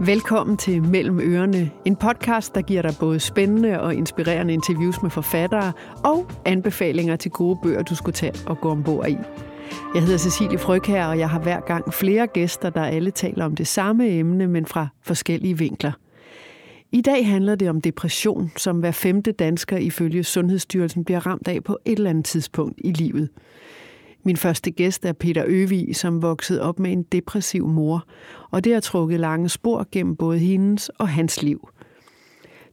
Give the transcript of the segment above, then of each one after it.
Velkommen til Mellem Ørerne, en podcast, der giver dig både spændende og inspirerende interviews med forfattere og anbefalinger til gode bøger, du skulle tage og gå ombord i. Jeg hedder Cecilie Frøkær, og jeg har hver gang flere gæster, der alle taler om det samme emne, men fra forskellige vinkler. I dag handler det om depression, som hver femte dansker ifølge Sundhedsstyrelsen bliver ramt af på et eller andet tidspunkt i livet. Min første gæst er Peter Øvig, som voksede op med en depressiv mor, og det har trukket lange spor gennem både hendes og hans liv.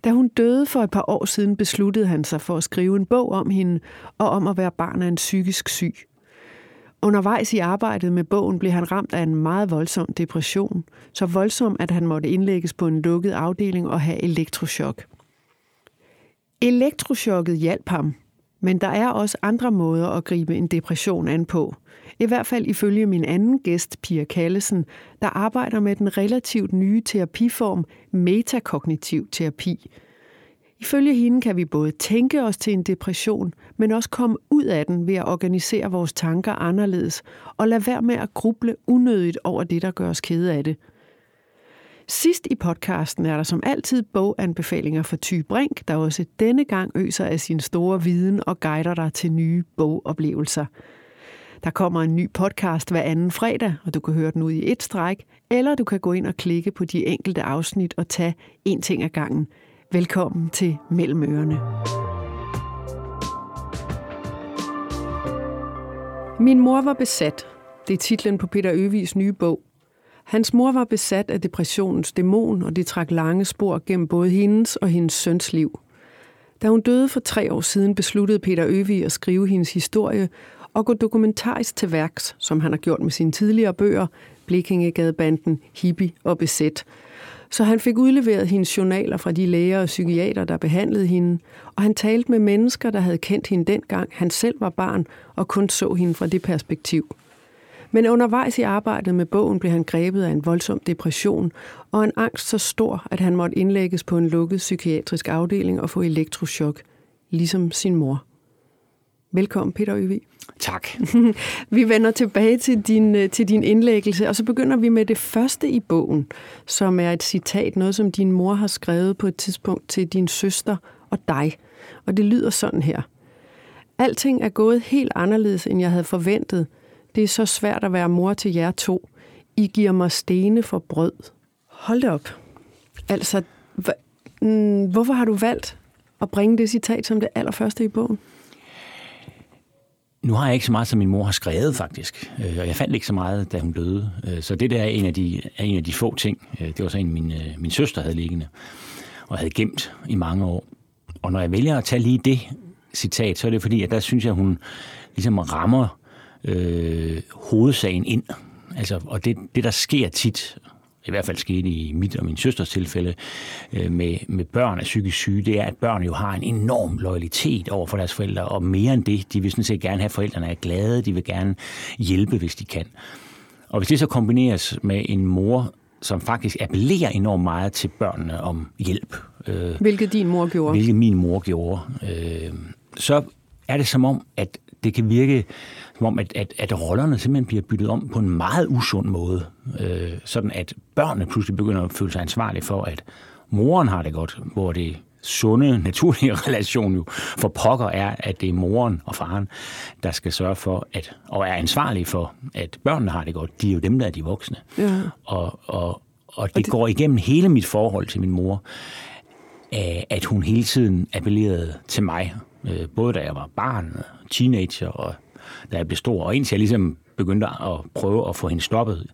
Da hun døde for et par år siden, besluttede han sig for at skrive en bog om hende og om at være barn af en psykisk syg. Undervejs i arbejdet med bogen blev han ramt af en meget voldsom depression, så voldsom, at han måtte indlægges på en lukket afdeling og have elektrochok. Elektrochokket hjalp ham, men der er også andre måder at gribe en depression an på. I hvert fald ifølge min anden gæst, Pia Kallesen, der arbejder med den relativt nye terapiform metakognitiv terapi. Ifølge hende kan vi både tænke os til en depression, men også komme ud af den ved at organisere vores tanker anderledes og lade være med at gruble unødigt over det, der gør os kede af det – Sidst i podcasten er der som altid boganbefalinger for Ty Brink, der også denne gang øser af sin store viden og guider dig til nye bogoplevelser. Der kommer en ny podcast hver anden fredag, og du kan høre den ud i et stræk, eller du kan gå ind og klikke på de enkelte afsnit og tage en ting ad gangen. Velkommen til Mellemørene. Min mor var besat. Det er titlen på Peter Øvigs nye bog, Hans mor var besat af depressionens dæmon, og det trak lange spor gennem både hendes og hendes søns liv. Da hun døde for tre år siden, besluttede Peter Øvig at skrive hendes historie og gå dokumentarisk til værks, som han har gjort med sine tidligere bøger, Blikingegadebanden, Hippie og Besæt. Så han fik udleveret hendes journaler fra de læger og psykiater, der behandlede hende, og han talte med mennesker, der havde kendt hende dengang han selv var barn og kun så hende fra det perspektiv. Men undervejs i arbejdet med bogen blev han grebet af en voldsom depression og en angst så stor, at han måtte indlægges på en lukket psykiatrisk afdeling og få elektroschok, ligesom sin mor. Velkommen, Peter Øvig. Tak. vi vender tilbage til din, øh, til din indlæggelse, og så begynder vi med det første i bogen, som er et citat, noget som din mor har skrevet på et tidspunkt til din søster og dig. Og det lyder sådan her. Alting er gået helt anderledes, end jeg havde forventet – det er så svært at være mor til jer to. I giver mig stene for brød. Hold det op. Altså, mm, hvorfor har du valgt at bringe det citat som det allerførste i bogen? Nu har jeg ikke så meget, som min mor har skrevet, faktisk. Øh, og jeg fandt ikke så meget, da hun døde. Øh, så det der er en af de, er en af de få ting. Øh, det var så en, min, min søster havde liggende og havde gemt i mange år. Og når jeg vælger at tage lige det citat, så er det fordi, at der synes jeg, hun ligesom rammer øh, hovedsagen ind. Altså, og det, det, der sker tit, i hvert fald skete i mit og min søsters tilfælde, øh, med, med børn af psykisk syge, det er, at børn jo har en enorm loyalitet over for deres forældre, og mere end det, de vil sådan set gerne have, at forældrene er glade, de vil gerne hjælpe, hvis de kan. Og hvis det så kombineres med en mor, som faktisk appellerer enormt meget til børnene om hjælp. Øh, hvilket din mor gjorde. Hvilket min mor gjorde. Øh, så er det som om, at det kan virke som om, at, at, at rollerne simpelthen bliver byttet om på en meget usund måde. Øh, sådan at børnene pludselig begynder at føle sig ansvarlige for, at moren har det godt, hvor det sunde, naturlige relation jo for pokker er, at det er moren og faren, der skal sørge for, at, og er ansvarlige for, at børnene har det godt. De er jo dem, der er de voksne. Ja. Og, og, og det, og det går igennem hele mit forhold til min mor, at hun hele tiden appellerede til mig, øh, både da jeg var barn, teenager og da jeg blev stor. Og indtil jeg ligesom begyndte at prøve at få hende stoppet,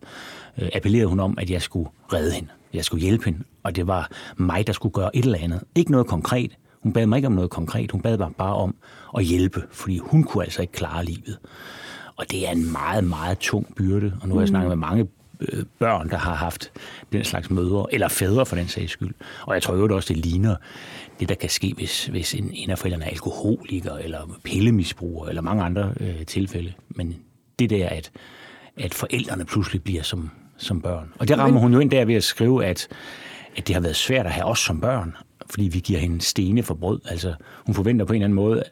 øh, appellerede hun om, at jeg skulle redde hende. Jeg skulle hjælpe hende. Og det var mig, der skulle gøre et eller andet. Ikke noget konkret. Hun bad mig ikke om noget konkret. Hun bad mig bare om at hjælpe, fordi hun kunne altså ikke klare livet. Og det er en meget, meget tung byrde. Og nu har jeg snakket med mange øh, børn, der har haft den slags mødre, eller fædre for den sags skyld. Og jeg tror jo også, det ligner det, der kan ske, hvis, hvis en, en af forældrene er alkoholiker, eller pillemisbruger, eller mange andre øh, tilfælde. Men det der, at, at forældrene pludselig bliver som, som børn. Og det rammer hun jo ind der ved at skrive, at, at det har været svært at have os som børn, fordi vi giver hende stene for brød. Altså, hun forventer på en eller anden måde,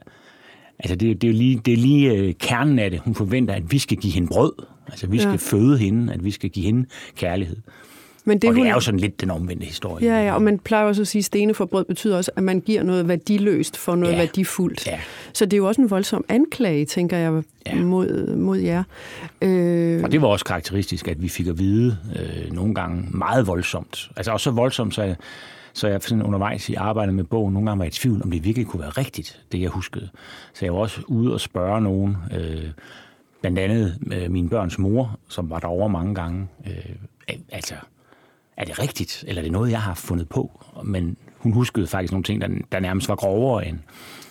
altså det, det er jo lige, det er lige øh, kernen af det. Hun forventer, at vi skal give hende brød. Altså, vi skal ja. føde hende, at vi skal give hende kærlighed. Men det, og det hun... er jo sådan lidt den omvendte historie. Ja, ja, og man plejer også at sige, at stene for brød betyder også, at man giver noget værdiløst for noget ja. værdifuldt. Ja. Så det er jo også en voldsom anklage, tænker jeg, ja. mod, mod jer. Øh... Og det var også karakteristisk, at vi fik at vide øh, nogle gange meget voldsomt. Altså også så voldsomt, så jeg, så jeg sådan undervejs i arbejdet med bogen nogle gange var i tvivl, om det virkelig kunne være rigtigt, det jeg huskede. Så jeg var også ude og spørge nogen, øh, blandt andet øh, min børns mor, som var derovre mange gange. Øh, altså, er det rigtigt, eller er det noget, jeg har fundet på? Men hun huskede faktisk nogle ting, der, der nærmest var grovere, end,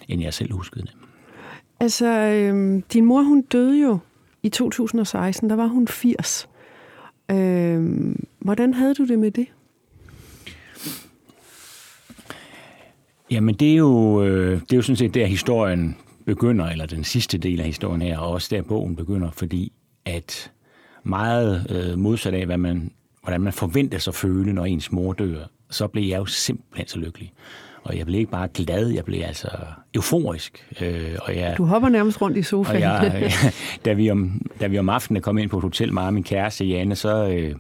end jeg selv huskede det. Altså, øh, din mor, hun døde jo i 2016, der var hun 80. Øh, hvordan havde du det med det? Jamen, det er jo, øh, det er jo sådan set der, historien begynder, eller den sidste del af historien her, og også der bogen begynder, fordi at meget øh, modsat af, hvad man, hvordan man forventer sig at føle, når ens mor dør, så blev jeg jo simpelthen så lykkelig. Og jeg blev ikke bare glad, jeg blev altså euforisk. Øh, og jeg, du hopper nærmest rundt i sofaen. Og jeg, da, vi om, da vi om aftenen kom ind på et hotel, mig og min kæreste Janne, så, øh,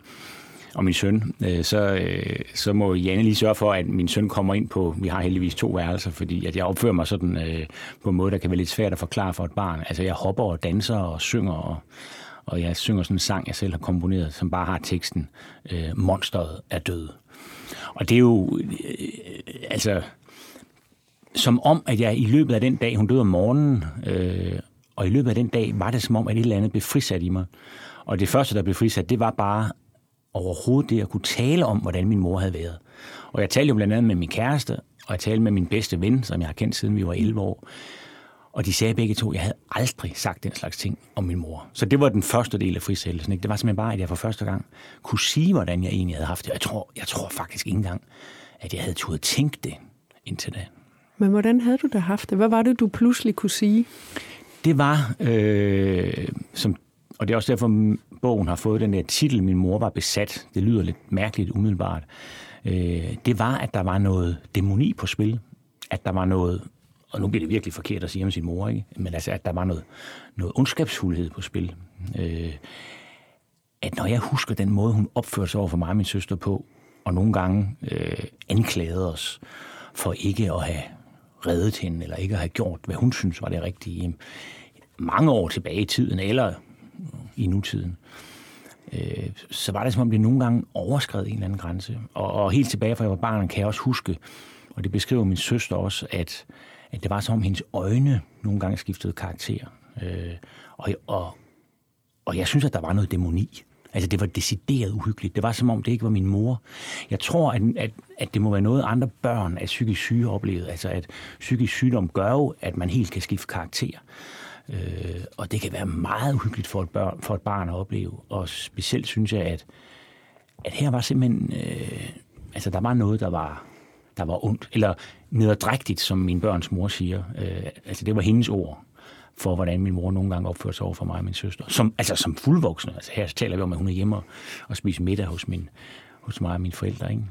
og min søn, øh, så, øh, så må Janne lige sørge for, at min søn kommer ind på, vi har heldigvis to værelser, fordi at jeg opfører mig sådan øh, på en måde, der kan være lidt svært at forklare for et barn. Altså jeg hopper og danser og synger, og, og jeg synger sådan en sang, jeg selv har komponeret, som bare har teksten, øh, Monsteret er død. Og det er jo, øh, altså, som om, at jeg i løbet af den dag, hun døde om morgenen, øh, og i løbet af den dag var det som om, at et eller andet blev frisat i mig. Og det første, der blev frisat, det var bare overhovedet det at kunne tale om, hvordan min mor havde været. Og jeg talte jo blandt andet med min kæreste, og jeg talte med min bedste ven, som jeg har kendt siden vi var 11 år. Og de sagde begge to, at jeg havde aldrig sagt den slags ting om min mor. Så det var den første del af frisættelsen. Ikke? Det var simpelthen bare, at jeg for første gang kunne sige, hvordan jeg egentlig havde haft det. Jeg tror, jeg tror faktisk ikke engang, at jeg havde turde tænke det indtil da. Men hvordan havde du da haft det? Hvad var det, du pludselig kunne sige? Det var, øh, som, og det er også derfor, bogen har fået den der titel, Min mor var besat. Det lyder lidt mærkeligt umiddelbart. Øh, det var, at der var noget dæmoni på spil. At der var noget, og nu bliver det virkelig forkert at sige om sin mor, ikke? men altså, at der var noget, noget ondskabsfuldhed på spil. Øh, at når jeg husker den måde, hun opførte sig over for mig og min søster på, og nogle gange øh, anklagede os for ikke at have reddet hende, eller ikke at have gjort, hvad hun synes var det rigtige, mange år tilbage i tiden, eller i nutiden, øh, så var det som om, det nogle gange overskred en eller anden grænse. Og, og helt tilbage fra jeg var barn, kan jeg også huske, og det beskriver min søster også, at, at det var som om hendes øjne nogle gange skiftede karakter. Øh, og, og, og jeg synes, at der var noget dæmoni. Altså, det var decideret uhyggeligt. Det var som om, det ikke var min mor. Jeg tror, at, at, at det må være noget, andre børn af psykisk syge oplevede. Altså, at psykisk sygdom gør jo, at man helt kan skifte karakter. Øh, og det kan være meget uhyggeligt for et, børn, for et barn at opleve. Og specielt synes jeg, at, at her var simpelthen... Øh, altså, der var noget, der var, der var ondt. Eller nederdrægtigt, som min børns mor siger. Øh, altså, det var hendes ord for, hvordan min mor nogle gange opførte sig over for mig og min søster. Som, altså som fuldvoksne. Altså her taler vi om, at hun er hjemme og, og spiser middag hos, min, hos mig og mine forældre. Ikke?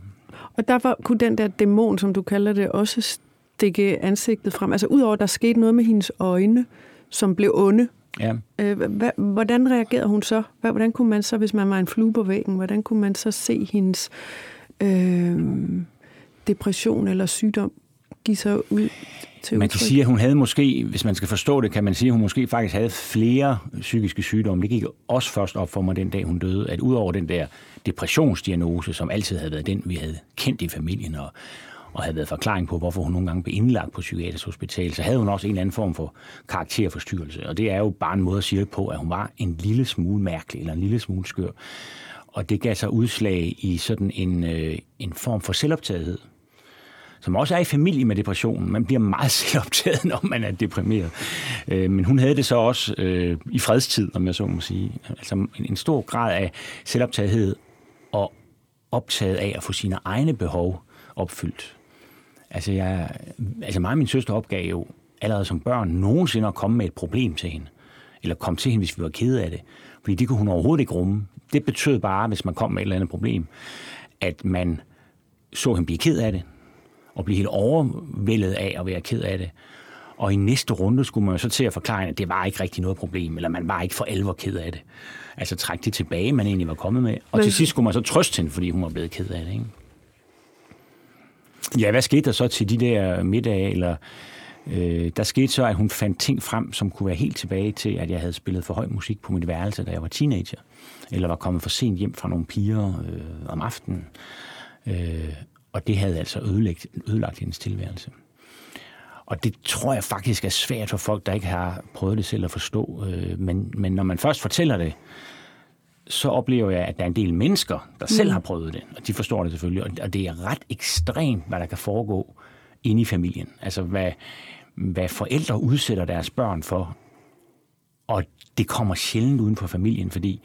Og derfor kunne den der dæmon, som du kalder det, også stikke ansigtet frem. Altså udover, at der skete noget med hendes øjne, som blev onde. Ja. Øh, hvordan reagerede hun så? Hvordan kunne man så, hvis man var en flue på væggen, hvordan kunne man så se hendes øh, depression eller sygdom give sig ud til Man kan sige, at hun havde måske, hvis man skal forstå det, kan man sige, at hun måske faktisk havde flere psykiske sygdomme. Det gik også først op for mig den dag, hun døde, at udover den der depressionsdiagnose, som altid havde været den, vi havde kendt i familien, og, og havde været forklaring på, hvorfor hun nogle gange blev indlagt på psykiatrisk hospital, så havde hun også en eller anden form for karakterforstyrrelse. Og det er jo bare en måde at sige på, at hun var en lille smule mærkelig, eller en lille smule skør. Og det gav sig udslag i sådan en, øh, en form for selvoptagethed, som også er i familie med depressionen. Man bliver meget selvoptaget, når man er deprimeret. Øh, men hun havde det så også øh, i fredstid, om jeg så må sige. Altså en, en stor grad af selvoptagethed og optaget af at få sine egne behov opfyldt. Altså, jeg, altså mig og min søster opgav jo allerede som børn nogensinde at komme med et problem til hende. Eller komme til hende, hvis vi var kede af det. Fordi det kunne hun overhovedet ikke rumme. Det betød bare, hvis man kom med et eller andet problem, at man så hende blive ked af det, og blive helt overvældet af at være ked af det. Og i næste runde skulle man jo så til at forklare, at det var ikke rigtig noget problem, eller man var ikke for alvor ked af det. Altså trække det tilbage, man egentlig var kommet med. Og Men... til sidst skulle man så trøste hende, fordi hun var blevet ked af det. Ikke? Ja, hvad skete der så til de der middage, eller øh, der skete så, at hun fandt ting frem, som kunne være helt tilbage til, at jeg havde spillet for høj musik på mit værelse, da jeg var teenager, eller var kommet for sent hjem fra nogle piger øh, om aftenen. Øh, og det havde altså ødelagt, ødelagt hendes tilværelse. Og det tror jeg faktisk er svært for folk, der ikke har prøvet det selv at forstå. Øh, men, men når man først fortæller det, så oplever jeg, at der er en del mennesker, der selv mm. har prøvet det, og de forstår det selvfølgelig. Og det er ret ekstremt, hvad der kan foregå inde i familien. Altså, hvad, hvad forældre udsætter deres børn for. Og det kommer sjældent uden for familien, fordi,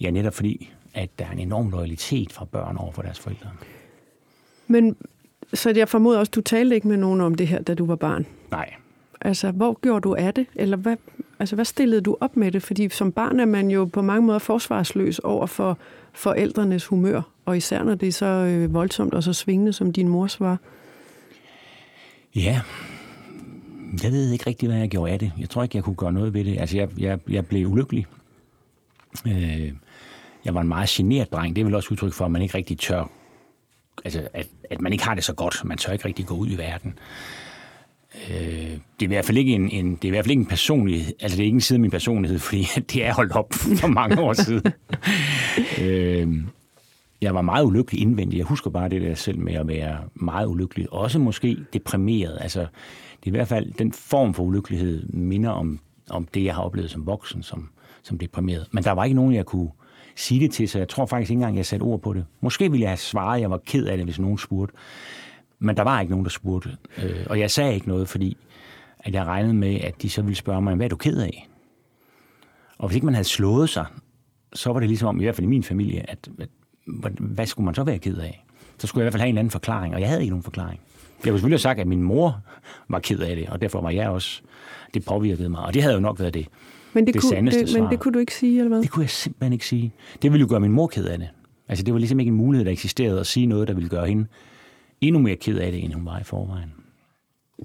ja, netop fordi, at der er en enorm loyalitet fra børn over for deres forældre. Men så jeg formoder også, du talte ikke med nogen om det her, da du var barn? Nej. Altså, hvor gjorde du af det? Eller hvad, altså, hvad stillede du op med det? Fordi som barn er man jo på mange måder forsvarsløs over for forældrenes humør, og især når det er så øh, voldsomt og så svingende, som din mors var. Ja, jeg ved ikke rigtig, hvad jeg gjorde af det. Jeg tror ikke, jeg kunne gøre noget ved det. Altså, jeg, jeg, jeg blev ulykkelig. Øh, jeg var en meget generet dreng. Det er vel også udtryk for, at man ikke rigtig tør altså, at, at man ikke har det så godt. Man tør ikke rigtig gå ud i verden. Øh, det er i hvert fald ikke en, en, det er i hvert fald ikke en personlighed, altså det er ikke en side af min personlighed, fordi det er holdt op for mange år siden. øh, jeg var meget ulykkelig indvendigt. Jeg husker bare det der selv med at være meget ulykkelig. Også måske deprimeret. Altså, det er i hvert fald den form for ulykkelighed minder om, om det, jeg har oplevet som voksen, som, som deprimeret. Men der var ikke nogen, jeg kunne sige det til, så jeg tror faktisk ikke engang, jeg satte ord på det. Måske ville jeg have svaret, at jeg var ked af det, hvis nogen spurgte. Men der var ikke nogen, der spurgte. Øh, og jeg sagde ikke noget, fordi at jeg regnede med, at de så ville spørge mig, hvad er du ked af? Og hvis ikke man havde slået sig, så var det ligesom om, i hvert fald i min familie, at, at hvad skulle man så være ked af? Så skulle jeg i hvert fald have en anden forklaring, og jeg havde ikke nogen forklaring. Jeg kunne selvfølgelig have sagt, at min mor var ked af det, og derfor var jeg også, det påvirkede mig, og det havde jo nok været det. Men det, det kunne, det, svar. Men det kunne du ikke sige, eller hvad? Det kunne jeg simpelthen ikke sige. Det ville jo gøre min mor ked af det. Altså, det var ligesom ikke en mulighed, der eksisterede at sige noget, der ville gøre hende endnu mere ked af det, end hun var i forvejen.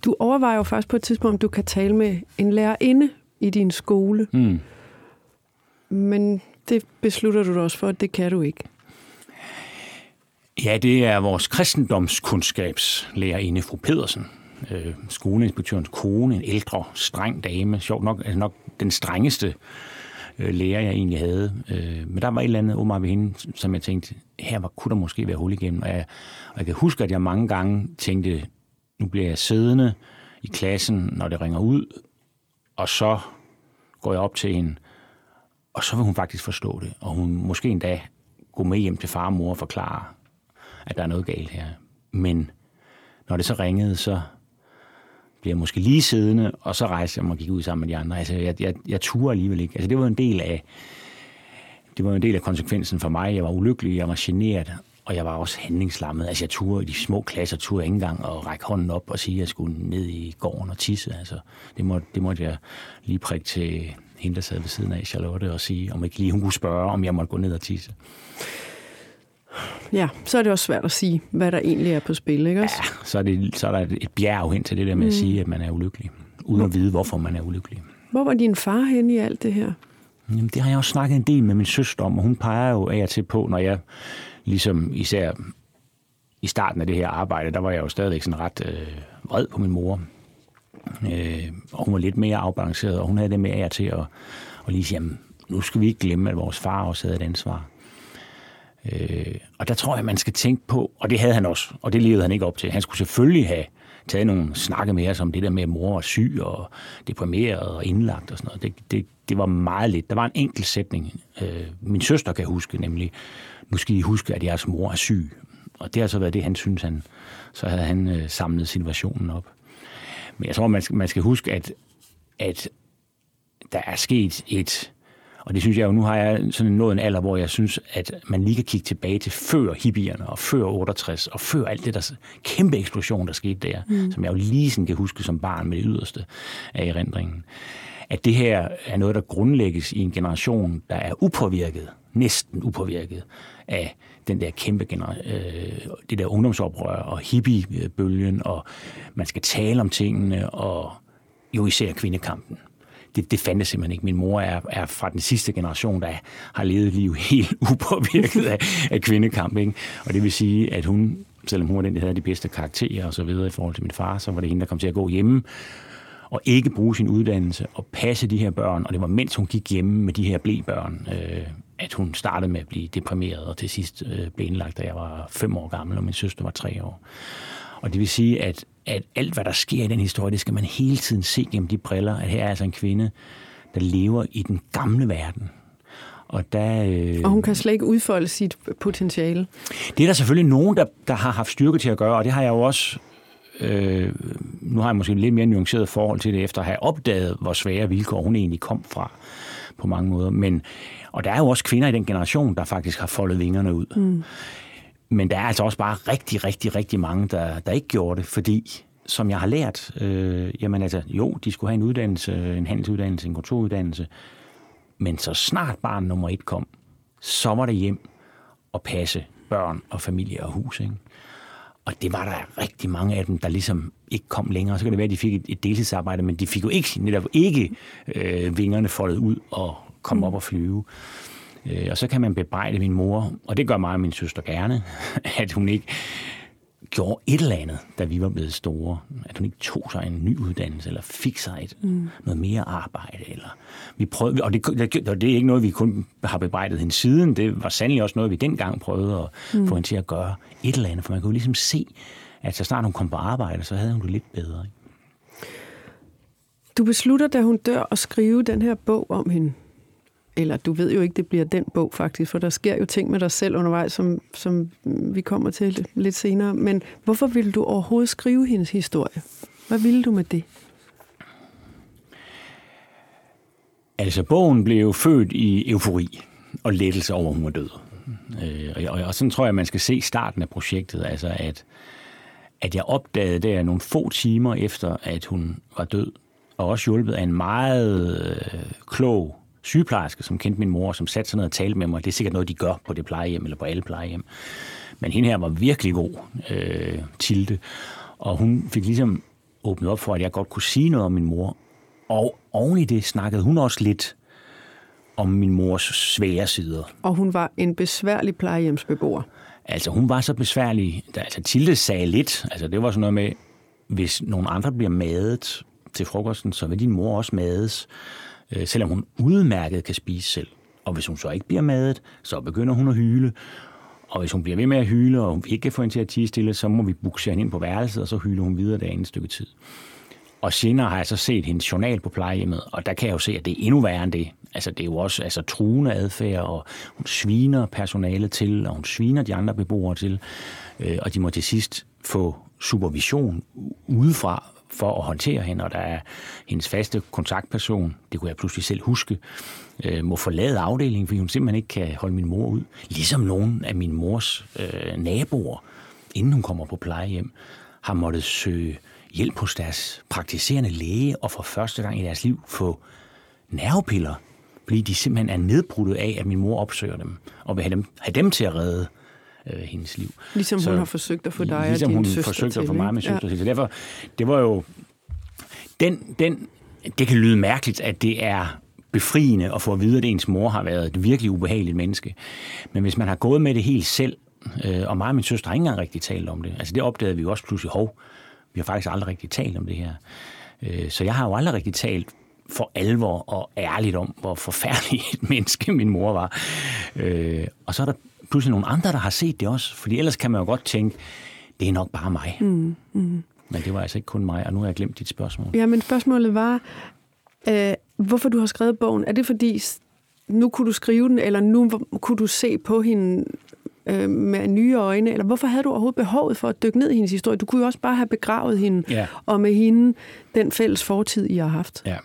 Du overvejer jo først på et tidspunkt, om du kan tale med en lærerinde i din skole. Mm. Men det beslutter du dig også for, at det kan du ikke. Ja, det er vores kristendomskundskabslærerinde, fru Pedersen, øh, skoleinspektørens kone, en ældre, streng dame, sjovt nok, altså nok den strengeste øh, lærer, jeg egentlig havde. Øh, men der var et eller andet Omar ved hende, som jeg tænkte, her var, kunne der måske være hul igennem. Og jeg, og jeg kan huske, at jeg mange gange tænkte, nu bliver jeg siddende i klassen, når det ringer ud, og så går jeg op til hende, og så vil hun faktisk forstå det. Og hun måske endda gå med hjem til far og mor og forklare, at der er noget galt her. Men når det så ringede, så blev jeg måske lige siddende, og så rejste jeg mig og gik ud sammen med de andre. Altså, jeg, jeg, jeg turde alligevel ikke. Altså, det var en del af det var en del af konsekvensen for mig. Jeg var ulykkelig, jeg var generet, og jeg var også handlingslammet. Altså, jeg turde i de små klasser, turde ikke engang at række hånden op og sige, at jeg skulle ned i gården og tisse. Altså, det, må, det måtte jeg lige prikke til hende, der sad ved siden af Charlotte, og sige, om ikke lige hun kunne spørge, om jeg måtte gå ned og tisse. Ja, så er det også svært at sige, hvad der egentlig er på spil, ikke også? Ja, så er, det, så er der et bjerg hen til det der med mm. at sige, at man er ulykkelig, uden at vide, hvorfor man er ulykkelig. Hvor var din far hen i alt det her? Jamen, det har jeg også snakket en del med min søster om, og hun peger jo af og til på, når jeg ligesom især i starten af det her arbejde, der var jeg jo stadigvæk sådan ret øh, vred på min mor. Øh, og hun var lidt mere afbalanceret, og hun havde det med af til at, at lige sige, jamen, nu skal vi ikke glemme, at vores far også havde et ansvar. Øh, og der tror jeg, man skal tænke på, og det havde han også, og det levede han ikke op til. Han skulle selvfølgelig have taget nogle snakke med os om det der med, at mor var syg og deprimeret og indlagt og sådan noget. Det, det, det var meget lidt. Der var en enkelt sætning. Øh, min søster kan huske nemlig, nu skal I huske, at jeres mor er syg. Og det har så været det, han synes, han, så havde han øh, samlet situationen op. Men jeg tror, man skal, man skal huske, at, at der er sket et og det synes jeg jo, nu har jeg sådan nået en alder, hvor jeg synes, at man lige kan kigge tilbage til før hippierne og før 68 og før alt det der kæmpe eksplosion, der skete der, mm. som jeg jo lige sådan kan huske som barn med det yderste af erindringen. At det her er noget, der grundlægges i en generation, der er upåvirket, næsten upåvirket af den der kæmpe gener- øh, det der ungdomsoprør og hippiebølgen, og man skal tale om tingene, og jo især kvindekampen. Det, det fandtes simpelthen ikke. Min mor er, er fra den sidste generation, der har levet liv helt upåvirket af, af kvindekamp. Ikke? Og det vil sige, at hun, selvom hun var den, der havde de bedste karakterer og så videre i forhold til min far, så var det hende, der kom til at gå hjemme og ikke bruge sin uddannelse og passe de her børn. Og det var mens hun gik hjemme med de her blæbørn, øh, at hun startede med at blive deprimeret, og til sidst øh, blev indlagt, da jeg var fem år gammel, og min søster var tre år. Og det vil sige, at, at alt, hvad der sker i den historie, det skal man hele tiden se gennem de briller, at her er altså en kvinde, der lever i den gamle verden. Og, der, øh, og hun kan slet ikke udfolde sit potentiale. Det er der selvfølgelig nogen, der, der har haft styrke til at gøre, og det har jeg jo også Øh, nu har jeg måske lidt mere nuanceret forhold til det, efter at have opdaget, hvor svære vilkår hun egentlig kom fra på mange måder. Men, og der er jo også kvinder i den generation, der faktisk har foldet vingerne ud. Mm. Men der er altså også bare rigtig, rigtig, rigtig mange, der, der ikke gjorde det, fordi som jeg har lært, øh, jamen altså, jo, de skulle have en uddannelse, en handelsuddannelse, en kontoruddannelse, men så snart barn nummer et kom, så var det hjem og passe børn og familie og hus. Ikke? Og det var der rigtig mange af dem, der ligesom ikke kom længere. Så kan det være, at de fik et, deltidsarbejde, men de fik jo ikke, netop ikke øh, vingerne foldet ud og kom mm. op og flyve. Øh, og så kan man bebrejde min mor, og det gør mig og min søster gerne, at hun ikke gjorde et eller andet, da vi var blevet store. At hun ikke tog sig en ny uddannelse, eller fik sig et, mm. noget mere arbejde. Eller vi prøvede, og det, det, det er ikke noget, vi kun har bebrejdet hende siden. Det var sandelig også noget, vi dengang prøvede at mm. få hende til at gøre et eller andet. For man kunne jo ligesom se, at så snart hun kom på arbejde, så havde hun det lidt bedre. Du beslutter, da hun dør, at skrive den her bog om hende eller du ved jo ikke, det bliver den bog faktisk, for der sker jo ting med dig selv undervejs, som, som vi kommer til lidt senere. Men hvorfor ville du overhovedet skrive hendes historie? Hvad ville du med det? Altså, bogen blev jo født i eufori og lettelse over, at hun var død. Øh, og, og sådan tror jeg, man skal se starten af projektet, altså at, at jeg opdagede der nogle få timer efter, at hun var død, og også hjulpet af en meget øh, klog sygeplejerske, som kendte min mor, som satte sig ned og talte med mig. Det er sikkert noget, de gør på det plejehjem eller på alle plejehjem. Men hende her var virkelig god, øh, Tilde. Og hun fik ligesom åbnet op for, at jeg godt kunne sige noget om min mor. Og oven i det snakkede hun også lidt om min mors svære sider. Og hun var en besværlig plejehjemsbeboer. Altså, hun var så besværlig. Altså, Tilde sagde lidt. Altså, det var sådan noget med, hvis nogle andre bliver madet til frokosten, så vil din mor også mades øh, selvom hun udmærket kan spise selv. Og hvis hun så ikke bliver madet, så begynder hun at hyle. Og hvis hun bliver ved med at hyle, og hun ikke kan få hende til at tige stille, så må vi bukse hende ind på værelset, og så hyler hun videre dagen et stykke tid. Og senere har jeg så set hendes journal på plejehjemmet, og der kan jeg jo se, at det er endnu værre end det. Altså, det er jo også altså, truende adfærd, og hun sviner personalet til, og hun sviner de andre beboere til, øh, og de må til sidst få supervision udefra for at håndtere hende, og der er hendes faste kontaktperson, det kunne jeg pludselig selv huske, øh, må forlade afdelingen, fordi hun simpelthen ikke kan holde min mor ud. Ligesom nogen af min mors øh, naboer, inden hun kommer på plejehjem, har måttet søge hjælp hos deres praktiserende læge, og for første gang i deres liv få nervepiller, fordi de simpelthen er nedbrudtet af, at min mor opsøger dem, og vil have dem, have dem til at redde øh, hendes liv. Ligesom så, hun har forsøgt at få dig ligesom og din hun søster forsøgt at få mig med søster ja. til. Så derfor, det var jo... Den, den, det kan lyde mærkeligt, at det er befriende at få at vide, at ens mor har været et virkelig ubehageligt menneske. Men hvis man har gået med det helt selv, øh, og mig og min søster har ikke engang rigtig talt om det, altså det opdagede vi jo også pludselig, hov, vi har faktisk aldrig rigtig talt om det her. Øh, så jeg har jo aldrig rigtig talt for alvor og ærligt om, hvor forfærdelig et menneske min mor var. Øh, og så er der pludselig nogle andre, der har set det også. Fordi ellers kan man jo godt tænke, det er nok bare mig. Mm, mm. Men det var altså ikke kun mig, og nu har jeg glemt dit spørgsmål. Ja, men spørgsmålet var, øh, hvorfor du har skrevet bogen. Er det fordi, nu kunne du skrive den, eller nu kunne du se på hende øh, med nye øjne? Eller hvorfor havde du overhovedet behovet for at dykke ned i hendes historie? Du kunne jo også bare have begravet hende, ja. og med hende den fælles fortid, I har haft. Ja.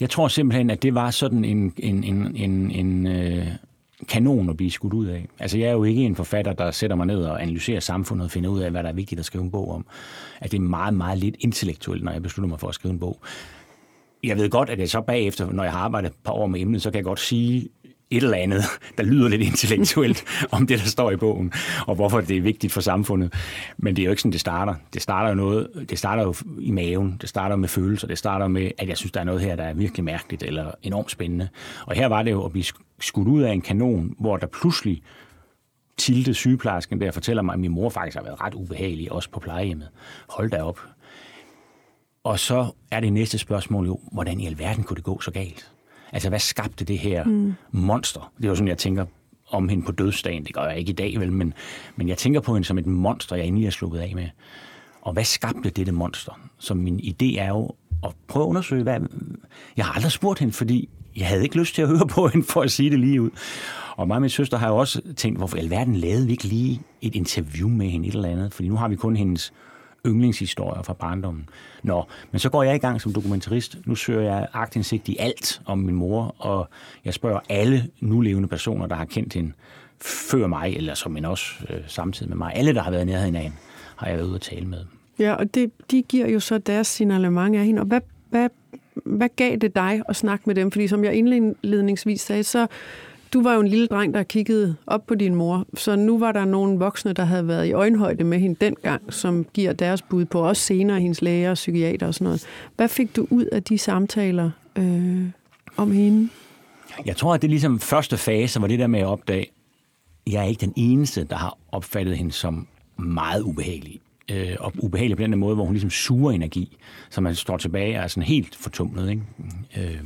Jeg tror simpelthen, at det var sådan en, en, en, en, en øh, kanon at blive skudt ud af. Altså, jeg er jo ikke en forfatter, der sætter mig ned og analyserer samfundet og finder ud af, hvad der er vigtigt at skrive en bog om. At det er meget, meget lidt intellektuelt, når jeg beslutter mig for at skrive en bog. Jeg ved godt, at jeg så bagefter, når jeg har arbejdet et par år med emnet, så kan jeg godt sige et eller andet, der lyder lidt intellektuelt om det, der står i bogen, og hvorfor det er vigtigt for samfundet. Men det er jo ikke sådan, det starter. Det starter jo noget, det starter jo i maven, det starter med følelser, det starter med, at jeg synes, der er noget her, der er virkelig mærkeligt eller enormt spændende. Og her var det jo at blive skudt ud af en kanon, hvor der pludselig Tilde, sygeplejersken, der fortæller mig, at min mor faktisk har været ret ubehagelig, også på plejehjemmet. Hold da op. Og så er det næste spørgsmål jo, hvordan i alverden kunne det gå så galt? Altså, hvad skabte det her mm. monster? Det er jo sådan, jeg tænker om hende på dødsdagen. Det gør jeg ikke i dag, vel, men, men jeg tænker på hende som et monster, jeg endelig er slukket af med. Og hvad skabte dette monster? Så min idé er jo at prøve at undersøge, hvad... Jeg har aldrig spurgt hende, fordi jeg havde ikke lyst til at høre på hende, for at sige det lige ud. Og mig og min søster har jo også tænkt, hvorfor i alverden lavede vi ikke lige et interview med hende et eller andet? Fordi nu har vi kun hendes yndlingshistorier fra barndommen. Nå, men så går jeg i gang som dokumentarist. Nu søger jeg agtindsigt i alt om min mor, og jeg spørger alle nulevende personer, der har kendt hende før mig, eller som men også øh, samtidig med mig. Alle, der har været nærheden af hende, har jeg været ude at tale med. Ja, og det, de giver jo så deres signalement af hende. Og hvad, hvad, hvad gav det dig at snakke med dem? Fordi som jeg indledningsvis sagde, så du var jo en lille dreng, der kiggede op på din mor, så nu var der nogle voksne, der havde været i øjenhøjde med hende dengang, som giver deres bud på, også senere hendes læger og psykiater og sådan noget. Hvad fik du ud af de samtaler øh, om hende? Jeg tror, at det ligesom første fase var det der med at opdage, jeg er ikke den eneste, der har opfattet hende som meget ubehagelig. Øh, og ubehagelig på den måde, hvor hun ligesom suger energi, så man står tilbage og er sådan helt fortumlet. Ikke? Øh,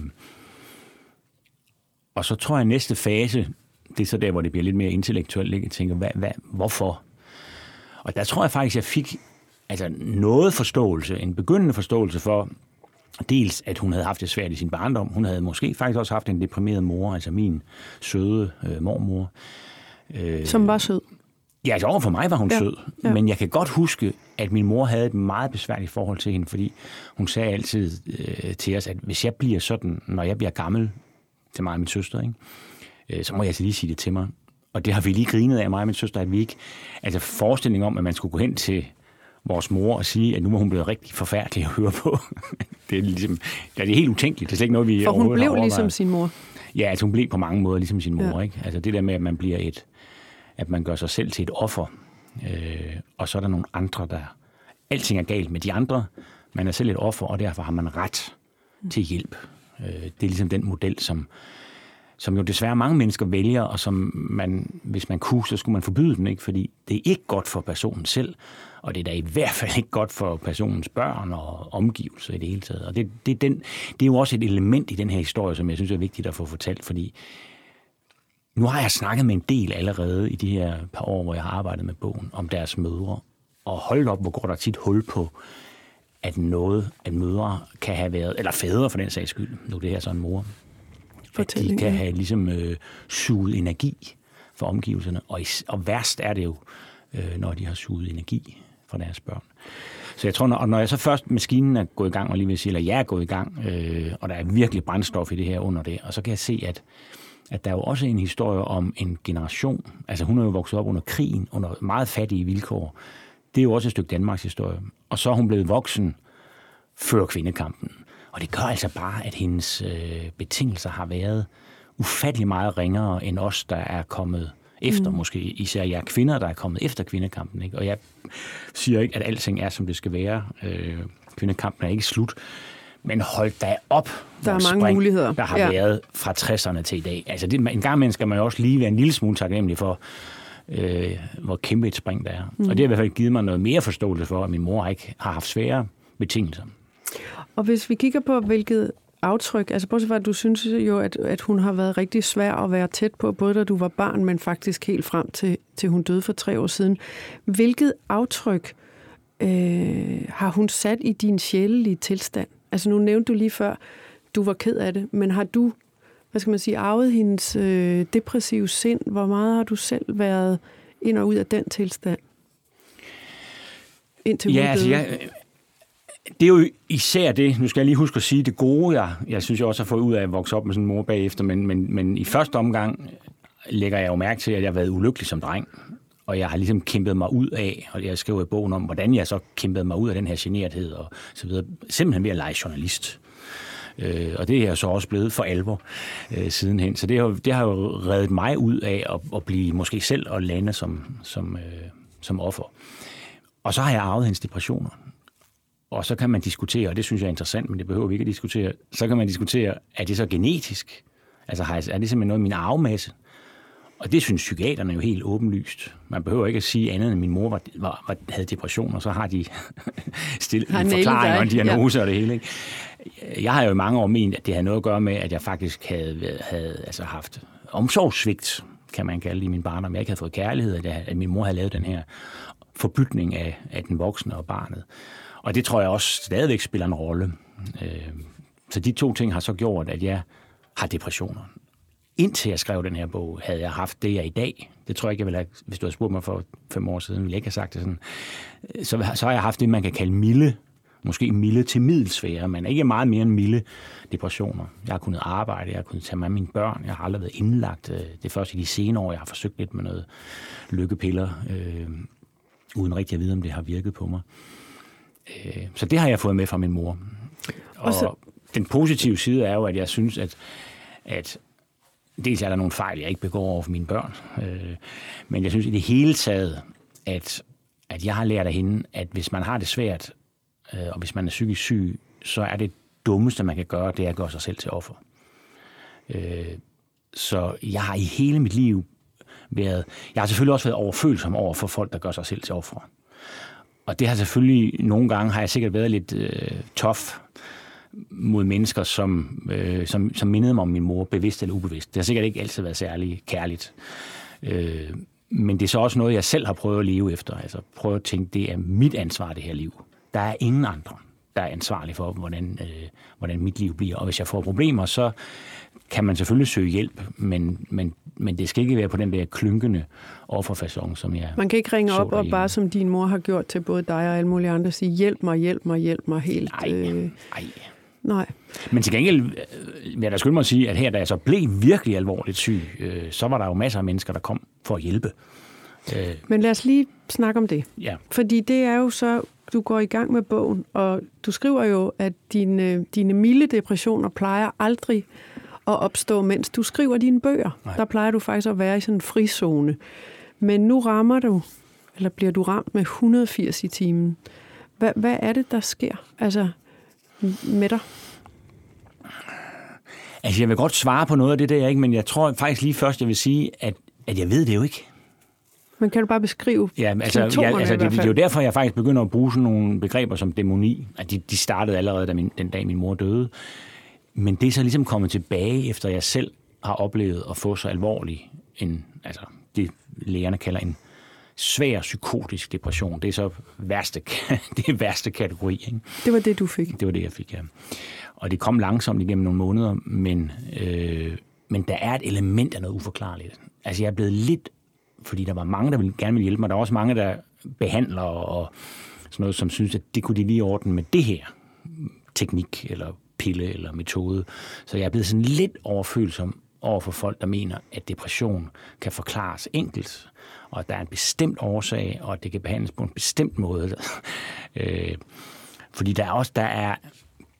og så tror jeg, at næste fase, det er så der, hvor det bliver lidt mere intellektuelt. Jeg tænker, hvad, hvad, hvorfor? Og der tror jeg faktisk, jeg fik altså noget forståelse, en begyndende forståelse for, dels at hun havde haft det svært i sin barndom. Hun havde måske faktisk også haft en deprimeret mor, altså min søde øh, mormor. Øh, Som var sød? Ja, altså over for mig var hun ja. sød. Ja. Men jeg kan godt huske, at min mor havde et meget besværligt forhold til hende, fordi hun sagde altid øh, til os, at hvis jeg bliver sådan, når jeg bliver gammel, til mig og min søster, ikke? Øh, så må jeg altså lige sige det til mig. Og det har vi lige grinet af mig og min søster, at vi ikke... Altså forestilling om, at man skulle gå hen til vores mor og sige, at nu må hun blive rigtig forfærdelig at høre på. det er ligesom, ja, det er helt utænkeligt. Det er slet ikke noget, vi For hun blev ligesom sin mor. Ja, altså hun blev på mange måder ligesom sin mor. Ja. Ikke? Altså det der med, at man bliver et, at man gør sig selv til et offer, øh, og så er der nogle andre, der... Alting er galt med de andre, man er selv et offer, og derfor har man ret til hjælp. Øh, det er ligesom den model, som, som jo desværre mange mennesker vælger, og som man, hvis man kunne, så skulle man forbyde den, ikke? fordi det er ikke godt for personen selv, og det er da i hvert fald ikke godt for personens børn og omgivelser i det hele taget. Og det, det, den, det er jo også et element i den her historie, som jeg synes er vigtigt at få fortalt, fordi nu har jeg snakket med en del allerede i de her par år, hvor jeg har arbejdet med bogen, om deres mødre. Og hold op, hvor går der tit hul på at noget, at mødre kan have været, eller fædre for den sags skyld, nu det her så en mor, at de kan have ligesom øh, suget energi for omgivelserne. Og, og værst er det jo, øh, når de har suget energi fra deres børn. Så jeg tror, når, når jeg så først maskinen er gået i gang, og lige vil sige, eller jeg er gået i gang, øh, og der er virkelig brændstof i det her under det, og så kan jeg se, at, at der er jo også en historie om en generation, altså hun er jo vokset op under krigen, under meget fattige vilkår, det er jo også et stykke Danmarks historie. Og så er hun blevet voksen før kvindekampen. Og det gør altså bare, at hendes øh, betingelser har været ufattelig meget ringere end os, der er kommet efter, mm. måske især jer kvinder, der er kommet efter kvindekampen. Ikke? Og jeg siger ikke, at alting er, som det skal være. Øh, kvindekampen er ikke slut. Men hold da op, der er mange spring, muligheder. der har ja. været fra 60'erne til i dag. Altså det, en gang imellem skal man jo også lige være en lille smule taknemmelig for, øh, hvor kæmpe et spring der er. Mm. Og det har i hvert fald givet mig noget mere forståelse for, at min mor ikke har haft svære betingelser. Og hvis vi kigger på, hvilket aftryk, altså bortset fra, at du synes jo, at, at hun har været rigtig svær at være tæt på, både da du var barn, men faktisk helt frem til, til hun døde for tre år siden. Hvilket aftryk øh, har hun sat i din sjælelige tilstand? Altså nu nævnte du lige før, du var ked af det, men har du hvad skal man sige, arvet hendes øh, depressive sind? Hvor meget har du selv været ind og ud af den tilstand? Indtil ja, altså, jeg, det er jo især det, nu skal jeg lige huske at sige, det gode, jeg, jeg synes, jeg også har fået ud af at vokse op med sådan en mor bagefter, men, men, men i første omgang lægger jeg jo mærke til, at jeg har været ulykkelig som dreng, og jeg har ligesom kæmpet mig ud af, og jeg skriver i bogen om, hvordan jeg så kæmpede mig ud af den her generethed og så videre, simpelthen ved at lege journalist. Øh, og det er jeg så også blevet for alvor øh, sidenhen. Så det har, det har jo reddet mig ud af at, at blive måske selv og lande som, som, øh, som offer. Og så har jeg arvet hendes depressioner. Og så kan man diskutere, og det synes jeg er interessant, men det behøver vi ikke at diskutere, så kan man diskutere, er det så genetisk? Altså er det simpelthen noget af min arvemasse? Og det synes psykiaterne jo helt åbenlyst. Man behøver ikke at sige andet end, at min mor var, var, var, havde depression, og så har de stillet en forklaring og en diagnose ja. og det hele. Ikke? Jeg har jo i mange år ment, at det havde noget at gøre med, at jeg faktisk havde, havde altså haft omsorgssvigt, kan man kalde det i min barndom. Jeg ikke havde fået kærlighed, at, at min mor havde lavet den her forbytning af, af den voksne og barnet. Og det tror jeg også stadigvæk spiller en rolle. Øh, så de to ting har så gjort, at jeg har depressioner indtil jeg skrev den her bog, havde jeg haft det, jeg i dag. Det tror jeg ikke, jeg ville have, hvis du havde spurgt mig for fem år siden, ville jeg ikke have sagt det sådan. Så, så har jeg haft det, man kan kalde milde, måske milde til middelsfære, men ikke meget mere end milde depressioner. Jeg har kunnet arbejde, jeg har kunnet tage med mine børn, jeg har aldrig været indlagt. Øh, det er først i de senere år, jeg har forsøgt lidt med noget lykkepiller, øh, uden rigtig at vide, om det har virket på mig. Øh, så det har jeg fået med fra min mor. Og, og så... den positive side er jo, at jeg synes, at, at dels er der nogle fejl, jeg ikke begår over for mine børn, øh, men jeg synes i det hele taget, at, at jeg har lært af hende, at hvis man har det svært, Øh, og hvis man er psykisk syg, så er det dummeste, man kan gøre, det er at gøre sig selv til offer. Øh, så jeg har i hele mit liv været... Jeg har selvfølgelig også været overfølsom over for folk, der gør sig selv til offer. Og det har selvfølgelig... Nogle gange har jeg sikkert været lidt øh, tof mod mennesker, som, øh, som, som mindede mig om min mor, bevidst eller ubevidst. Det har sikkert ikke altid været særlig kærligt. Øh, men det er så også noget, jeg selv har prøvet at leve efter. Altså prøve at tænke, det er mit ansvar, det her liv. Der er ingen andre, der er ansvarlig for, hvordan, øh, hvordan mit liv bliver. Og hvis jeg får problemer, så kan man selvfølgelig søge hjælp, men, men, men det skal ikke være på den der klynkende offerfasong, som jeg Man kan ikke ringe op og bare, som din mor har gjort til både dig og alle mulige andre, sige, hjælp mig, hjælp mig, hjælp mig helt. Nej, øh... nej. Nej. Men til gengæld vil øh, jeg da skynde mig at sige, at her, da jeg så blev virkelig alvorligt syg, øh, så var der jo masser af mennesker, der kom for at hjælpe. Øh. Men lad os lige snakke om det. Ja. Fordi det er jo så, du går i gang med bogen, og du skriver jo, at dine, dine milde depressioner plejer aldrig at opstå, mens du skriver dine bøger. Nej. Der plejer du faktisk at være i sådan en frizone. Men nu rammer du, eller bliver du ramt med 180 i timen. Hvad, hvad er det, der sker? Altså, med dig? Altså, jeg vil godt svare på noget af det der, ikke? men jeg tror faktisk lige først, jeg vil sige, at, at jeg ved det jo ikke. Men kan du bare beskrive Ja, altså, ja, altså det, det er jo derfor, jeg faktisk begynder at bruge sådan nogle begreber som dæmoni. At de, de startede allerede da min, den dag, min mor døde. Men det er så ligesom kommet tilbage, efter jeg selv har oplevet at få så alvorlig en, altså det lægerne kalder en svær psykotisk depression. Det er så værste, det er værste kategori. Ikke? Det var det, du fik? Det var det, jeg fik, ja. Og det kom langsomt igennem nogle måneder, men, øh, men der er et element af noget uforklarligt. Altså, jeg er blevet lidt, fordi der var mange, der ville, gerne ville hjælpe mig. Der er også mange, der behandler og sådan noget, som synes, at det kunne de lige ordne med det her teknik, eller pille, eller metode. Så jeg er blevet sådan lidt overfølsom over for folk, der mener, at depression kan forklares enkelt og at der er en bestemt årsag, og at det kan behandles på en bestemt måde. øh, fordi der er også der er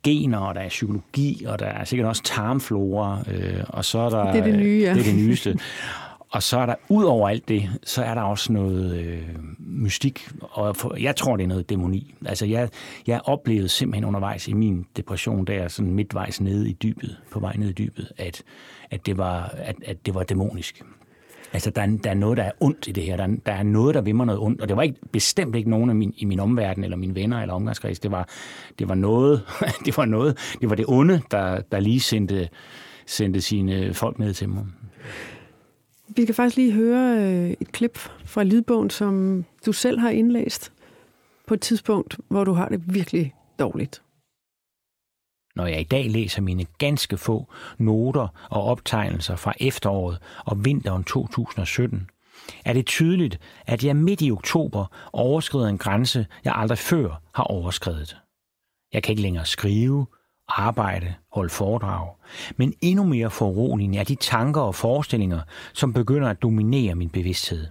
gener, og der er psykologi, og der er sikkert også tarmflora, øh, og så er der... Det er det nye, ja. Det er det nyeste. Og så er der, ud over alt det, så er der også noget øh, mystik, og for, jeg tror, det er noget dæmoni. Altså, jeg, jeg oplevede simpelthen undervejs i min depression, der sådan midtvejs nede i dybet, på vej ned i dybet, at, at, det, var, at, at det var dæmonisk. Altså, der er, der er noget, der er ondt i det her. Der er, der er noget, der vimmer noget ondt. Og det var ikke, bestemt ikke nogen af min, i min omverden, eller mine venner, eller omgangskreds. Det var, det var noget, det var noget, det var det onde, der, der lige sendte, sendte sine folk ned til mig. Vi kan faktisk lige høre øh, et klip fra lydbogen, som du selv har indlæst på et tidspunkt, hvor du har det virkelig dårligt når jeg i dag læser mine ganske få noter og optegnelser fra efteråret og vinteren 2017, er det tydeligt, at jeg midt i oktober overskrider en grænse, jeg aldrig før har overskrevet. Jeg kan ikke længere skrive, arbejde, holde foredrag, men endnu mere foruroligende er de tanker og forestillinger, som begynder at dominere min bevidsthed.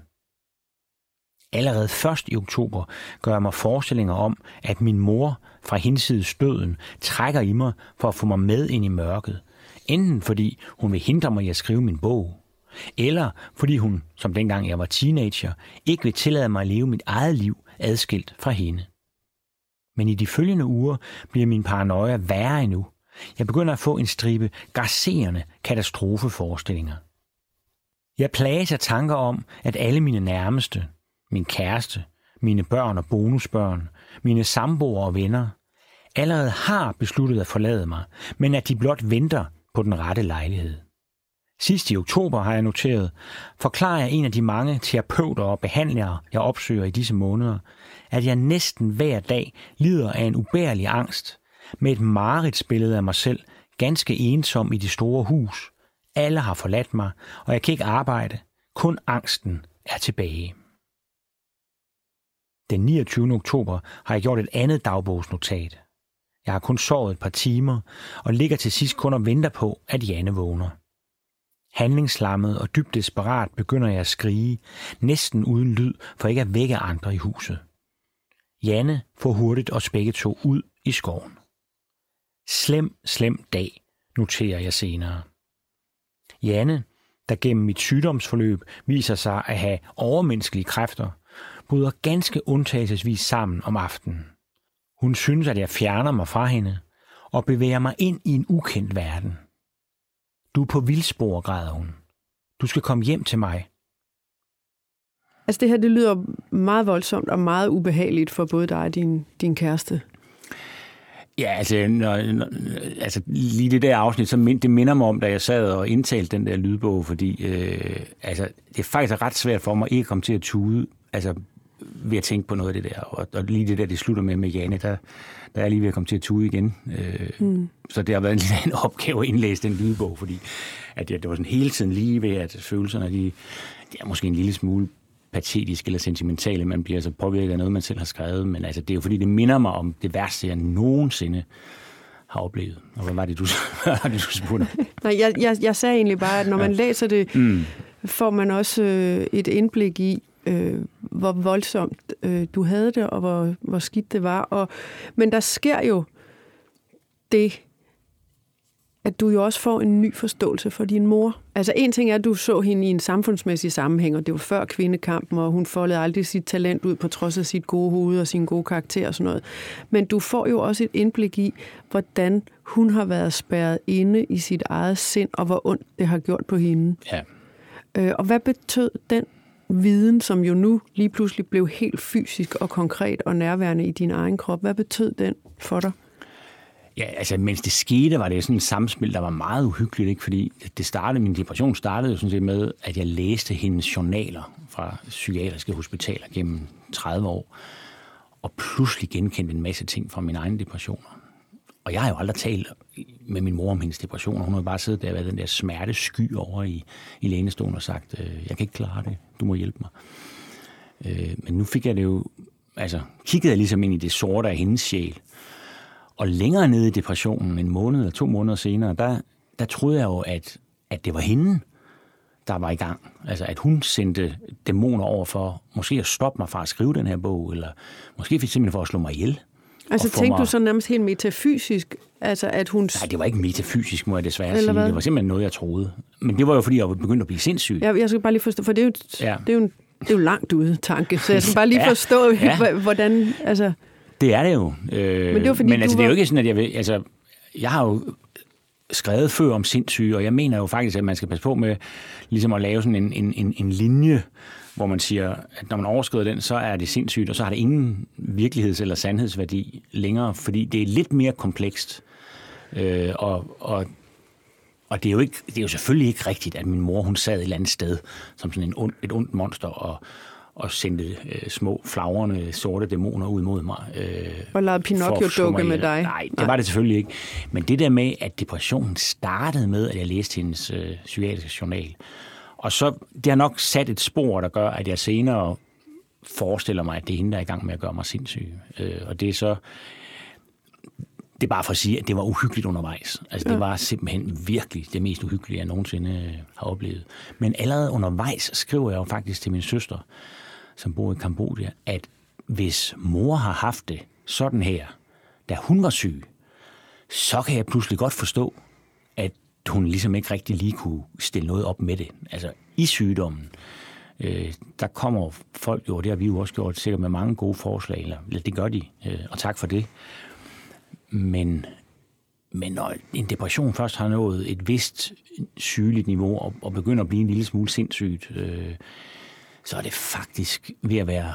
Allerede først i oktober gør jeg mig forestillinger om, at min mor fra hinsides døden trækker i mig for at få mig med ind i mørket. Enten fordi hun vil hindre mig i at skrive min bog, eller fordi hun, som dengang jeg var teenager, ikke vil tillade mig at leve mit eget liv adskilt fra hende. Men i de følgende uger bliver min paranoia værre endnu. Jeg begynder at få en stribe garcerende katastrofeforestillinger. Jeg plages af tanker om, at alle mine nærmeste, min kæreste, mine børn og bonusbørn, mine samboere og venner, allerede har besluttet at forlade mig, men at de blot venter på den rette lejlighed. Sidst i oktober har jeg noteret, forklarer jeg en af de mange terapeuter og behandlere, jeg opsøger i disse måneder, at jeg næsten hver dag lider af en ubærlig angst, med et mareridsbillede af mig selv, ganske ensom i det store hus. Alle har forladt mig, og jeg kan ikke arbejde. Kun angsten er tilbage. Den 29. oktober har jeg gjort et andet dagbogsnotat. Jeg har kun sovet et par timer, og ligger til sidst kun og venter på, at Janne vågner. Handlingslammet og dybt desperat begynder jeg at skrige, næsten uden lyd, for ikke at vække andre i huset. Janne får hurtigt os begge to ud i skoven. Slem, slem dag, noterer jeg senere. Janne, der gennem mit sygdomsforløb viser sig at have overmenneskelige kræfter, bryder ganske undtagelsesvis sammen om aftenen. Hun synes, at jeg fjerner mig fra hende og bevæger mig ind i en ukendt verden. Du er på vildspor, græder hun. Du skal komme hjem til mig. Altså det her, det lyder meget voldsomt og meget ubehageligt for både dig og din, din kæreste. Ja, altså, når, når, altså lige det der afsnit, så mind, det minder mig om, da jeg sad og indtalte den der lydbog, fordi øh, altså, det er faktisk ret svært for mig ikke at komme til at tude, altså ved at tænke på noget af det der. Og, og lige det der, det slutter med med Jane, der, der er lige ved at komme til at tude igen. Øh, mm. Så det har været en, en opgave at indlæse den lydbog, fordi at jeg, det var sådan hele tiden lige ved, at følelserne, de, de er måske en lille smule patetisk eller sentimentale, man bliver så påvirket af noget, man selv har skrevet, men altså, det er jo fordi, det minder mig om det værste, jeg nogensinde har oplevet. Og hvad var det, du, det, du spurgte Nej, jeg, jeg, jeg sagde egentlig bare, at når man ja. læser det, mm. får man også øh, et indblik i, øh, hvor voldsomt øh, du havde det, og hvor, hvor skidt det var. Og, men der sker jo det, at du jo også får en ny forståelse for din mor. Altså en ting er, at du så hende i en samfundsmæssig sammenhæng, og det var før kvindekampen, og hun foldede aldrig sit talent ud på trods af sit gode hoved og sin gode karakter og sådan noget. Men du får jo også et indblik i, hvordan hun har været spærret inde i sit eget sind, og hvor ondt det har gjort på hende. Ja. Øh, og hvad betød den viden, som jo nu lige pludselig blev helt fysisk og konkret og nærværende i din egen krop, hvad betød den for dig? Ja, altså mens det skete, var det sådan et samspil, der var meget uhyggeligt, ikke? fordi det startede, min depression startede jo sådan set med, at jeg læste hendes journaler fra psykiatriske hospitaler gennem 30 år, og pludselig genkendte en masse ting fra mine egne depressioner. Og jeg har jo aldrig talt med min mor om hendes depressioner. Hun har bare siddet der og været den der smerte sky over i, i lænestolen og sagt, øh, jeg kan ikke klare det, du må hjælpe mig. Øh, men nu fik jeg det jo, altså kiggede jeg ligesom ind i det sorte af hendes sjæl, og længere nede i depressionen, en måned eller to måneder senere, der, der troede jeg jo, at, at det var hende, der var i gang. Altså, at hun sendte dæmoner over for måske at stoppe mig fra at skrive den her bog, eller måske simpelthen for at slå mig ihjel. Altså tænkte mig... du så nærmest helt metafysisk? Altså, at hun... Nej, det var ikke metafysisk, må jeg desværre Eller sige. Hvad? Det var simpelthen noget, jeg troede. Men det var jo, fordi jeg var begyndt at blive sindssyg. Ja, jeg skal bare lige forstå, for det er jo, ja. det er jo, det er jo langt ude tanke, så jeg skal bare lige ja. forstå, ja. hvordan... Altså... Det er det jo. Øh, men det, var, fordi men altså, var... det er jo ikke sådan, at jeg vil... Altså, jeg har jo skrevet før om sindssyge, og jeg mener jo faktisk, at man skal passe på med ligesom at lave sådan en, en, en, en linje, hvor man siger, at når man overskrider den, så er det sindssygt, og så har det ingen virkeligheds- eller sandhedsværdi længere, fordi det er lidt mere komplekst. Øh, og, og, og det er, jo ikke, det er jo selvfølgelig ikke rigtigt, at min mor hun sad et eller andet sted som sådan en ond, et ondt monster og, og sendte øh, små flagrende sorte dæmoner ud mod mig. Øh, og lavede Pinocchio-dukke med dig? Nej, det Nej. var det selvfølgelig ikke. Men det der med, at depressionen startede med, at jeg læste hendes øh, psykiatriske journal. Og så, det har nok sat et spor, der gør, at jeg senere forestiller mig, at det er hende, der er i gang med at gøre mig sindssyg. Øh, og det er så det er bare for at sige, at det var uhyggeligt undervejs. Altså, ja. det var simpelthen virkelig det mest uhyggelige, jeg nogensinde har oplevet. Men allerede undervejs skriver jeg jo faktisk til min søster, som bor i Kambodja, at hvis mor har haft det sådan her, da hun var syg, så kan jeg pludselig godt forstå, at hun ligesom ikke rigtig lige kunne stille noget op med det. Altså i sygdommen, øh, der kommer folk jo, det har vi jo også gjort, sikkert med mange gode forslag, eller, eller det gør de, øh, og tak for det. Men, men når en depression først har nået et vist sygeligt niveau, og, og begynder at blive en lille smule sindssygt, øh, så er det faktisk ved at være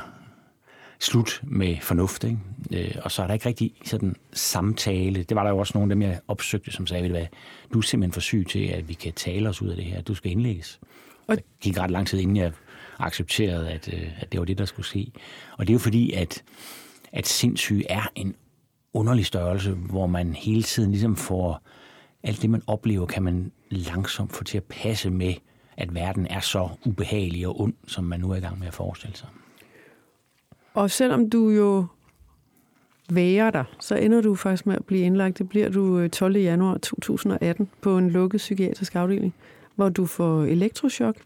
slut med fornuft. Ikke? Øh, og så er der ikke rigtig sådan samtale. Det var der jo også nogle af dem, jeg opsøgte, som sagde, hvad, du er simpelthen for syg til, at vi kan tale os ud af det her. Du skal indlægges. Og det gik ret lang tid, inden jeg accepterede, at, øh, at det var det, der skulle ske. Og det er jo fordi, at, at sindssyg er en underlig størrelse, hvor man hele tiden ligesom får alt det, man oplever, kan man langsomt få til at passe med, at verden er så ubehagelig og ond, som man nu er i gang med at forestille sig. Og selvom du jo væger dig, så ender du faktisk med at blive indlagt. Det bliver du 12. Øh, januar 2018 på en lukket psykiatrisk afdeling, hvor du får elektroshock,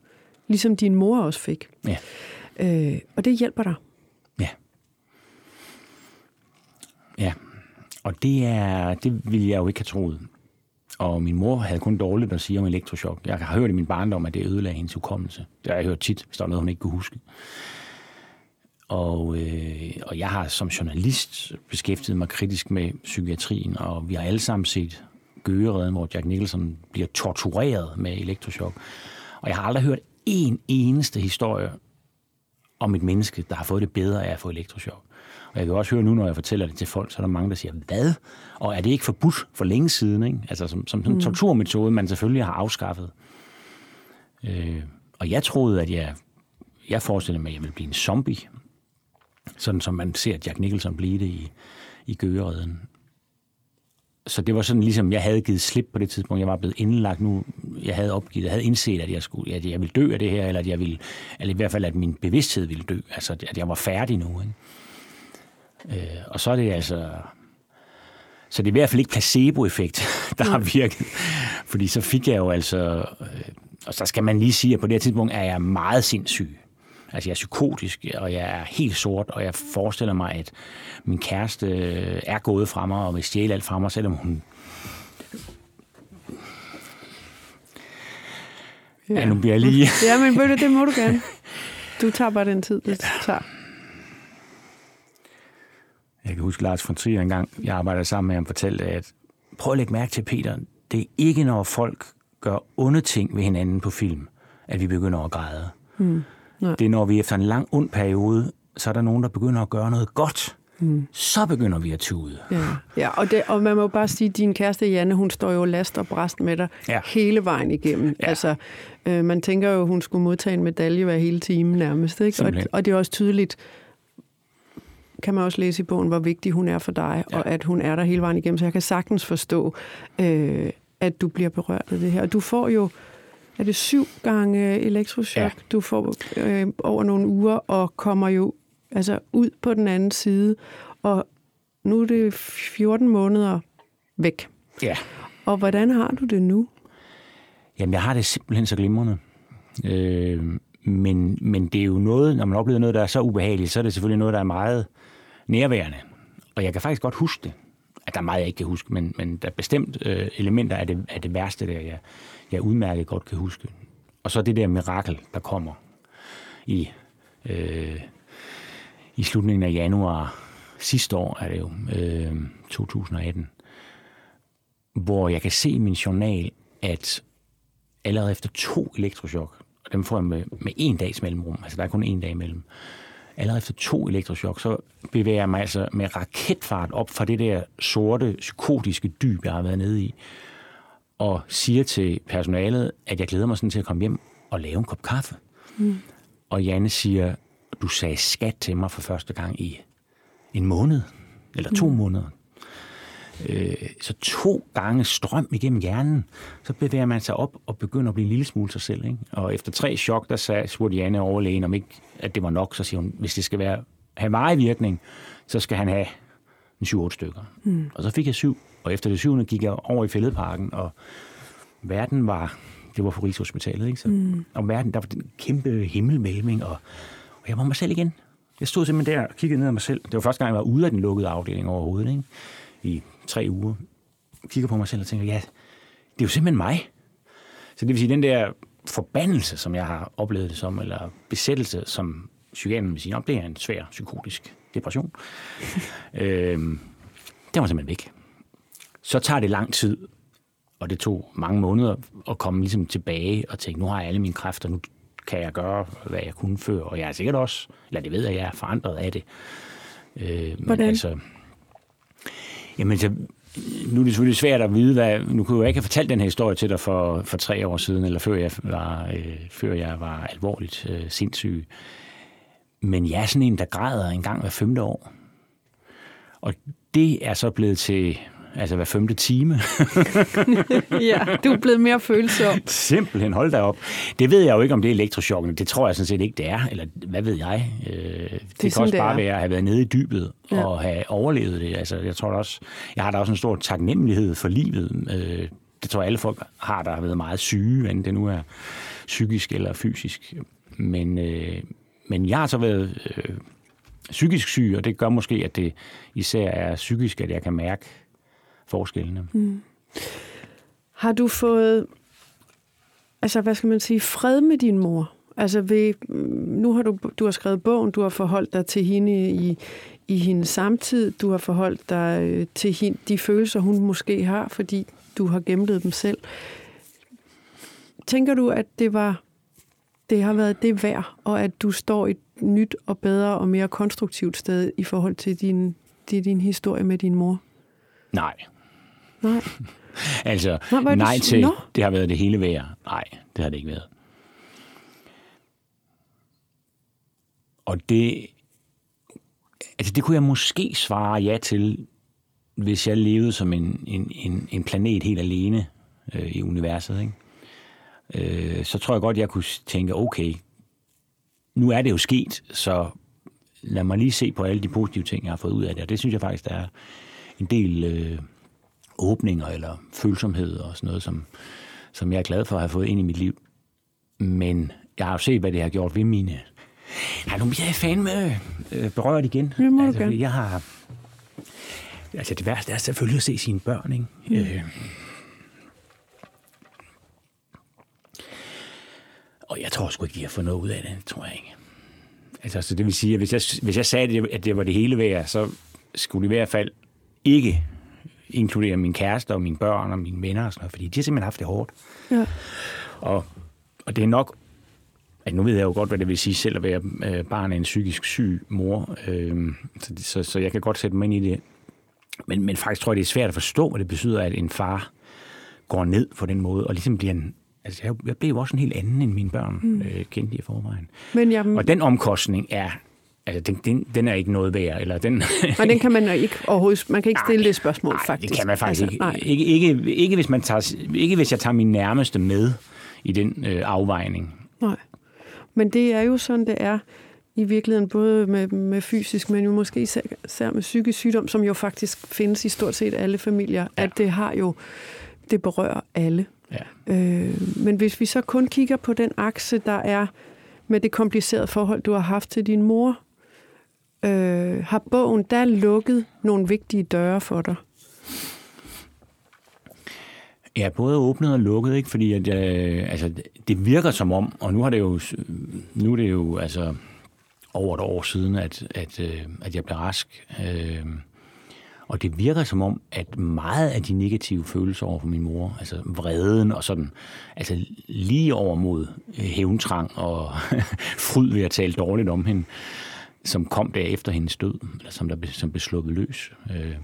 ligesom din mor også fik. Ja. Øh, og det hjælper dig. Ja. Ja. Og det er, det ville jeg jo ikke have troet. Og min mor havde kun dårligt at sige om elektroshock. Jeg har hørt i min barndom, at det ødelagde hendes hukommelse. Det har jeg hørt tit, hvis der var noget, hun ikke kunne huske. Og, øh, og jeg har som journalist beskæftiget mig kritisk med psykiatrien, og vi har alle sammen set Gøgeredden, hvor Jack Nicholson bliver tortureret med elektroshock. Og jeg har aldrig hørt en eneste historie om et menneske, der har fået det bedre af at få elektroshock. Og jeg kan også høre nu, når jeg fortæller det til folk, så er der mange, der siger, hvad? Og er det ikke forbudt for længe siden? Ikke? Altså som, som en mm. torturmetode, man selvfølgelig har afskaffet. Øh, og jeg troede, at jeg, jeg forestillede mig, at jeg ville blive en zombie. Sådan som man ser Jack Nicholson blive det i, i Gøgeredden. Så det var sådan ligesom, jeg havde givet slip på det tidspunkt. Jeg var blevet indlagt nu. Jeg havde opgivet, jeg havde indset, at jeg, skulle, at jeg ville dø af det her, eller at jeg ville, eller i hvert fald, at min bevidsthed ville dø. Altså, at jeg var færdig nu. Ikke? Øh, og så er det altså... Så det er i hvert fald ikke placeboeffekt, der har virket. Fordi så fik jeg jo altså... Øh, og så skal man lige sige, at på det her tidspunkt er jeg meget sindssyg. Altså jeg er psykotisk, og jeg er helt sort, og jeg forestiller mig, at min kæreste øh, er gået fra mig, og vil stjæle alt fra mig, selvom hun... Ja, ja nu bliver jeg lige... ja, men ved du, det må du gerne. Du tager bare den tid, det tager. Jeg kan huske Lars von Trier engang, jeg arbejdede sammen med ham, fortalte, at prøv at lægge mærke til, Peter, det er ikke, når folk gør onde ting ved hinanden på film, at vi begynder at græde. Mm. Det er, når vi efter en lang ond periode, så er der nogen, der begynder at gøre noget godt. Mm. Så begynder vi at tude. Ja, ja og, det, og man må bare sige, at din kæreste Janne, hun står jo last og bræst med dig ja. hele vejen igennem. Ja. Altså, øh, man tænker jo, hun skulle modtage en medalje hver hele time nærmest. Ikke? Og, og det er også tydeligt, kan man også læse i bogen, hvor vigtig hun er for dig, ja. og at hun er der hele vejen igennem. Så jeg kan sagtens forstå, øh, at du bliver berørt af det her. Og du får jo er det syv gange elektroshock, ja. du får øh, over nogle uger, og kommer jo altså ud på den anden side. Og nu er det 14 måneder væk. Ja. Og hvordan har du det nu? Jamen, jeg har det simpelthen så glimrende. Øh, men, men det er jo noget, når man oplever noget, der er så ubehageligt, så er det selvfølgelig noget, der er meget nærværende. Og jeg kan faktisk godt huske det. At der er meget, jeg ikke kan huske, men, men der er bestemt øh, elementer af det, af det værste, der jeg, jeg udmærket godt kan huske. Og så det der mirakel, der kommer i, øh, i slutningen af januar sidste år, er det jo, øh, 2018, hvor jeg kan se i min journal, at allerede efter to elektrochok, og dem får jeg med, med en dags mellemrum, altså der er kun en dag imellem, allerede efter to elektrochok, så bevæger jeg mig altså med raketfart op fra det der sorte, psykotiske dyb, jeg har været nede i, og siger til personalet, at jeg glæder mig sådan til at komme hjem og lave en kop kaffe. Mm. Og Janne siger, du sagde skat til mig for første gang i en måned, eller to mm. måneder. Øh, så to gange strøm igennem hjernen, så bevæger man sig op og begynder at blive en lille smule sig selv. Ikke? Og efter tre chok, der sagde, spurgte Janne overlægen, om ikke at det var nok, så siger hun, hvis det skal være, have meget virkning, så skal han have en 7-8 stykker. Mm. Og så fik jeg syv, og efter det syvende gik jeg over i Fælledparken, og verden var, det var på Rigshospitalet, ikke? Så, mm. og verden, der var en kæmpe himmelmælming, og, og jeg var mig selv igen. Jeg stod simpelthen der og kiggede ned af mig selv. Det var første gang, jeg var ude af den lukkede afdeling overhovedet, ikke? i tre uger. Kigger på mig selv og tænker, ja, det er jo simpelthen mig. Så det vil sige, den der forbandelse, som jeg har oplevet det som, eller besættelse, som psykiateren vil sige, det er en svær psykotisk depression. øhm, den var simpelthen væk. Så tager det lang tid, og det tog mange måneder at komme ligesom tilbage og tænke, nu har jeg alle mine kræfter, nu kan jeg gøre, hvad jeg kunne før, og jeg er sikkert også, eller det ved jeg, jeg er forandret af det. Øh, Hvordan? Altså, jamen, så, nu er det selvfølgelig svært at vide, hvad, nu kunne jeg ikke have fortalt den her historie til dig for, for tre år siden, eller før jeg var, øh, før jeg var alvorligt øh, sindssyg. Men jeg er sådan en, der græder en gang hver femte år. Og det er så blevet til altså hver femte time. ja, du er blevet mere følsom. Simpelthen, hold da op. Det ved jeg jo ikke, om det er elektrochokken. Det tror jeg sådan set ikke, det er. Eller hvad ved jeg? Øh, det, det kan også bare være at have været nede i dybet ja. og have overlevet det. Altså, jeg tror også, jeg har da også en stor taknemmelighed for livet. Øh, det tror jeg, alle folk har, der har været meget syge, enten det nu er psykisk eller fysisk. Men, øh, men jeg har så været øh, psykisk syg, og det gør måske, at det især er psykisk, at jeg kan mærke forskellene. Mm. Har du fået, altså hvad skal man sige, fred med din mor? Altså ved, nu har du, du har skrevet bogen, du har forholdt dig til hende i, i hendes samtid, du har forholdt dig øh, til hende, de følelser, hun måske har, fordi du har gennemlevet dem selv. Tænker du, at det var det har været det værd, og at du står et nyt og bedre og mere konstruktivt sted i forhold til din, til din historie med din mor? Nej, Nej. altså, nej det, til, Nå? det har været det hele værd. Nej, det har det ikke været. Og det, altså det kunne jeg måske svare ja til, hvis jeg levede som en, en, en, en planet helt alene øh, i universet. Ikke? Øh, så tror jeg godt, jeg kunne tænke, okay, nu er det jo sket, så lad mig lige se på alle de positive ting, jeg har fået ud af det. Og det synes jeg faktisk, der er en del... Øh, åbninger eller følsomhed og sådan noget, som, som jeg er glad for at have fået ind i mit liv. Men jeg har jo set, hvad det har gjort ved mine... Nej, nu bliver jeg fan med øh, berørt igen. Det må altså, jeg har... Altså, det værste er selvfølgelig at se sine børn, ikke? Mm. Øh, og jeg tror sgu ikke, de har fået noget ud af det. tror jeg ikke. Altså, så det vil sige, at hvis jeg, hvis jeg sagde, at det var det hele værd, så skulle det i hvert fald ikke inkludere min kæreste og mine børn og mine venner og sådan noget, fordi de har simpelthen haft det hårdt. Ja. Og, og det er nok, at nu ved jeg jo godt, hvad det vil sige selv at være øh, barn af en psykisk syg mor, øh, så, så, så jeg kan godt sætte mig ind i det. Men, men faktisk tror jeg, det er svært at forstå, hvad det betyder, at en far går ned på den måde, og ligesom bliver en, altså jeg, jeg blev jo også en helt anden, end mine børn mm. øh, kendte i forvejen. Men jeg... Og den omkostning er Altså, den, den, den er ikke noget værd, eller den... Nej, den kan man ikke overhovedet... Man kan ikke stille nej, det spørgsmål, nej, faktisk. det kan man faktisk altså, ikke. Ikke, ikke, ikke, hvis man tager, ikke hvis jeg tager min nærmeste med i den øh, afvejning. Nej. Men det er jo sådan, det er i virkeligheden, både med, med fysisk, men jo måske især med psykisk sygdom, som jo faktisk findes i stort set alle familier, ja. at det har jo... Det berører alle. Ja. Øh, men hvis vi så kun kigger på den akse, der er med det komplicerede forhold, du har haft til din mor, øh, har bogen der lukket nogle vigtige døre for dig? Ja, både åbnet og lukket, ikke? fordi at, øh, altså, det virker som om, og nu har det jo, nu er det jo altså, over et år siden, at, at, øh, at jeg blev rask. Øh, og det virker som om, at meget af de negative følelser over for min mor, altså vreden og sådan, altså lige over mod øh, hævntrang og fryd ved at tale dårligt om hende, som kom der efter hendes død, eller som, der, som blev sluppet løs. Øh,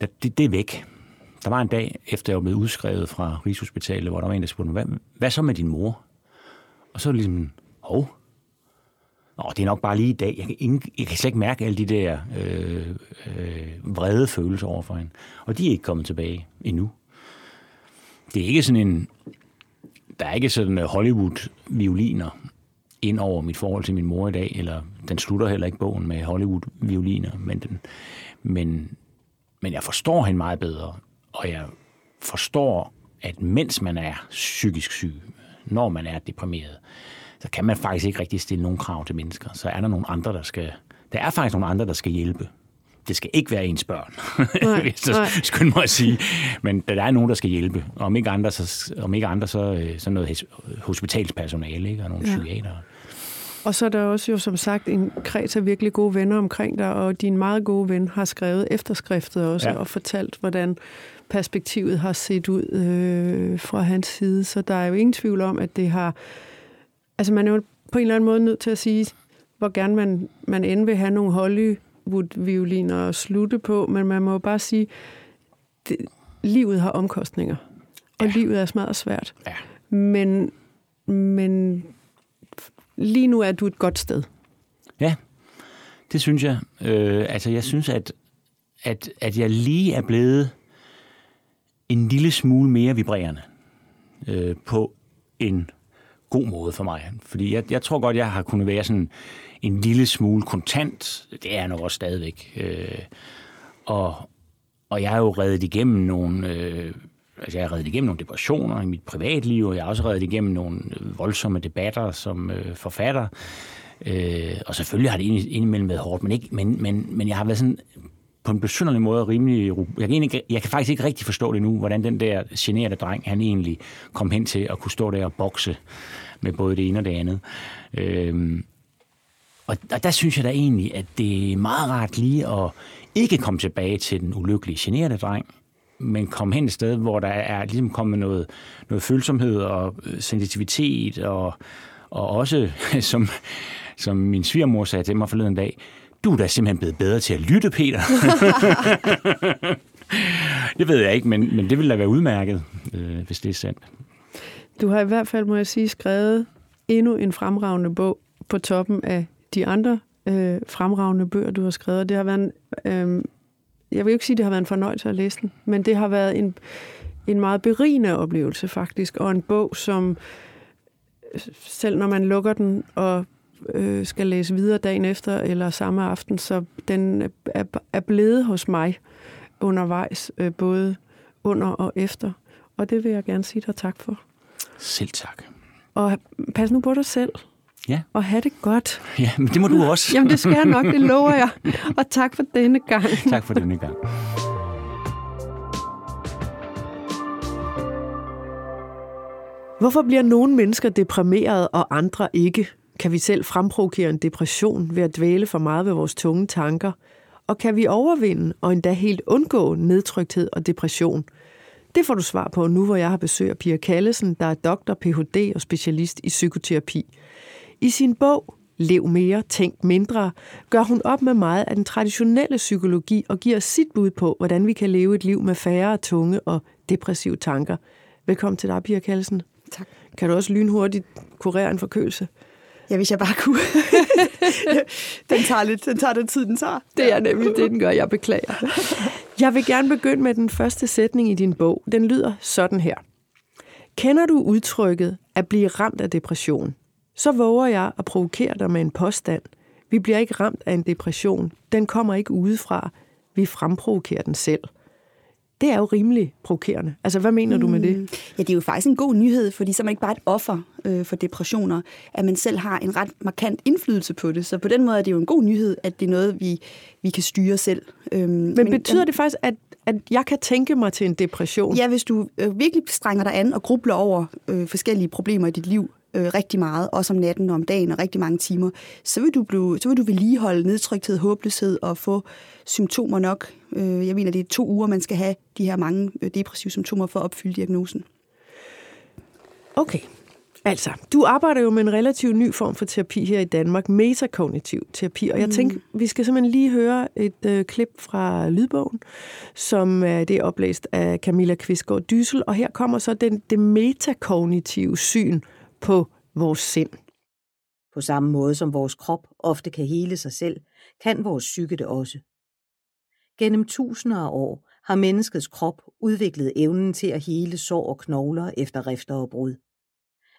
det, det er væk. Der var en dag, efter jeg var blevet udskrevet fra Rigshospitalet, hvor der var en, der spurgte mig, hvad, hvad så med din mor? Og så er det ligesom, hov, Nå, det er nok bare lige i dag. Jeg kan, ingen, jeg kan slet ikke mærke alle de der øh, øh, vrede følelser overfor hende. Og de er ikke kommet tilbage endnu. Det er ikke sådan en... Der er ikke sådan øh, Hollywood-violiner ind over mit forhold til min mor i dag, eller den slutter heller ikke bogen med Hollywood-violiner, men, den, men, men jeg forstår hende meget bedre, og jeg forstår, at mens man er psykisk syg, når man er deprimeret, så kan man faktisk ikke rigtig stille nogen krav til mennesker. Så er der nogle andre, der skal... Der er faktisk nogle andre, der skal hjælpe. Det skal ikke være ens børn, nej, hvis jeg skynder mig at sige. Men der er nogen, der skal hjælpe. Og om ikke andre, så, om ikke andre, så, øh, så noget hospitalspersonale ikke? og nogle ja. psykiatere. Og så er der også jo som sagt en kreds af virkelig gode venner omkring dig, og din meget gode ven har skrevet efterskriftet også ja. og fortalt, hvordan perspektivet har set ud øh, fra hans side. Så der er jo ingen tvivl om, at det har... Altså man er jo på en eller anden måde nødt til at sige, hvor gerne man, man end vil have nogle Hollywood-violiner at slutte på, men man må jo bare sige, det, livet har omkostninger, og ja. livet er smadret svært. Ja. Men, men lige nu er du et godt sted. Ja, det synes jeg. Øh, altså, jeg synes, at, at, at jeg lige er blevet en lille smule mere vibrerende øh, på en god måde for mig. Fordi jeg, jeg tror godt, jeg har kunnet være sådan en lille smule kontant. Det er jeg nok også stadigvæk. Øh, og, og jeg har jo reddet igennem nogle... Øh, altså jeg har reddet igennem nogle depressioner i mit privatliv, og jeg har også reddet igennem nogle øh, voldsomme debatter som øh, forfatter. Øh, og selvfølgelig har det indimellem været hårdt, men, ikke, men, men, men jeg har været sådan på en besynderlig måde rimelig... Jeg kan, egentlig, jeg kan faktisk ikke rigtig forstå det nu, hvordan den der generede dreng, han egentlig kom hen til at kunne stå der og bokse med både det ene og det andet. Øhm, og, og der synes jeg da egentlig, at det er meget rart lige at ikke komme tilbage til den ulykkelige generede dreng, men kom hen et sted, hvor der er ligesom kommet noget, noget følsomhed og øh, sensitivitet, og, og også, som, som min svigermor sagde til mig forleden dag, du er da simpelthen blevet bedre til at lytte, Peter. det ved jeg ikke, men, men det vil da være udmærket, øh, hvis det er sandt. Du har i hvert fald, må jeg sige, skrevet endnu en fremragende bog på toppen af de andre øh, fremragende bøger, du har skrevet. Det har været en, øh, jeg vil ikke sige, at det har været en fornøjelse at læse den, men det har været en, en meget berigende oplevelse faktisk, og en bog, som selv når man lukker den og øh, skal læse videre dagen efter eller samme aften, så den er, er blevet hos mig undervejs, øh, både under og efter. Og det vil jeg gerne sige dig tak for. Selv tak. Og pas nu på dig selv. Ja. Og have det godt. Ja, men det må du også. Jamen, det skal jeg nok, det lover jeg. Og tak for denne gang. Tak for denne gang. Hvorfor bliver nogle mennesker deprimeret og andre ikke? Kan vi selv fremprovokere en depression ved at dvæle for meget ved vores tunge tanker? Og kan vi overvinde og endda helt undgå nedtrykthed og depression? Det får du svar på nu, hvor jeg har besøg af Pia Kallesen, der er doktor, Ph.D. og specialist i psykoterapi. I sin bog Lev mere, tænk mindre, gør hun op med meget af den traditionelle psykologi og giver sit bud på, hvordan vi kan leve et liv med færre tunge og depressive tanker. Velkommen til dig, Pia Kallesen. Tak. Kan du også lynhurtigt kurere en forkølelse? Ja, hvis jeg bare kunne. den, tager lidt, den tager den tid, den tager. Det er nemlig det, den gør. Jeg beklager. Jeg vil gerne begynde med den første sætning i din bog. Den lyder sådan her. Kender du udtrykket at blive ramt af depression? Så våger jeg at provokere dig med en påstand. Vi bliver ikke ramt af en depression. Den kommer ikke udefra. Vi fremprovokerer den selv det er jo rimelig provokerende. Altså, hvad mener du med det? Mm. Ja, det er jo faktisk en god nyhed, fordi så er man ikke bare et offer øh, for depressioner, at man selv har en ret markant indflydelse på det. Så på den måde er det jo en god nyhed, at det er noget, vi, vi kan styre selv. Øhm, men, men betyder det faktisk, at at jeg kan tænke mig til en depression? Ja, hvis du øh, virkelig strænger dig an og grubler over øh, forskellige problemer i dit liv, øh, rigtig meget, også om natten og om dagen og rigtig mange timer, så vil du, blive, så vil du vedligeholde nedtrykthed, håbløshed og få symptomer nok. Øh, jeg mener, det er to uger, man skal have de her mange øh, depressive symptomer for at opfylde diagnosen. Okay. Altså, du arbejder jo med en relativt ny form for terapi her i Danmark, metakognitiv terapi, og jeg mm. tænker, vi skal simpelthen lige høre et øh, klip fra lydbogen, som er det er oplæst af Camilla Kvistgaard Dysel, og her kommer så den, det metakognitive syn på vores sind. På samme måde som vores krop ofte kan hele sig selv, kan vores psyke det også. Gennem tusinder af år har menneskets krop udviklet evnen til at hele sår og knogler efter rifter og brud.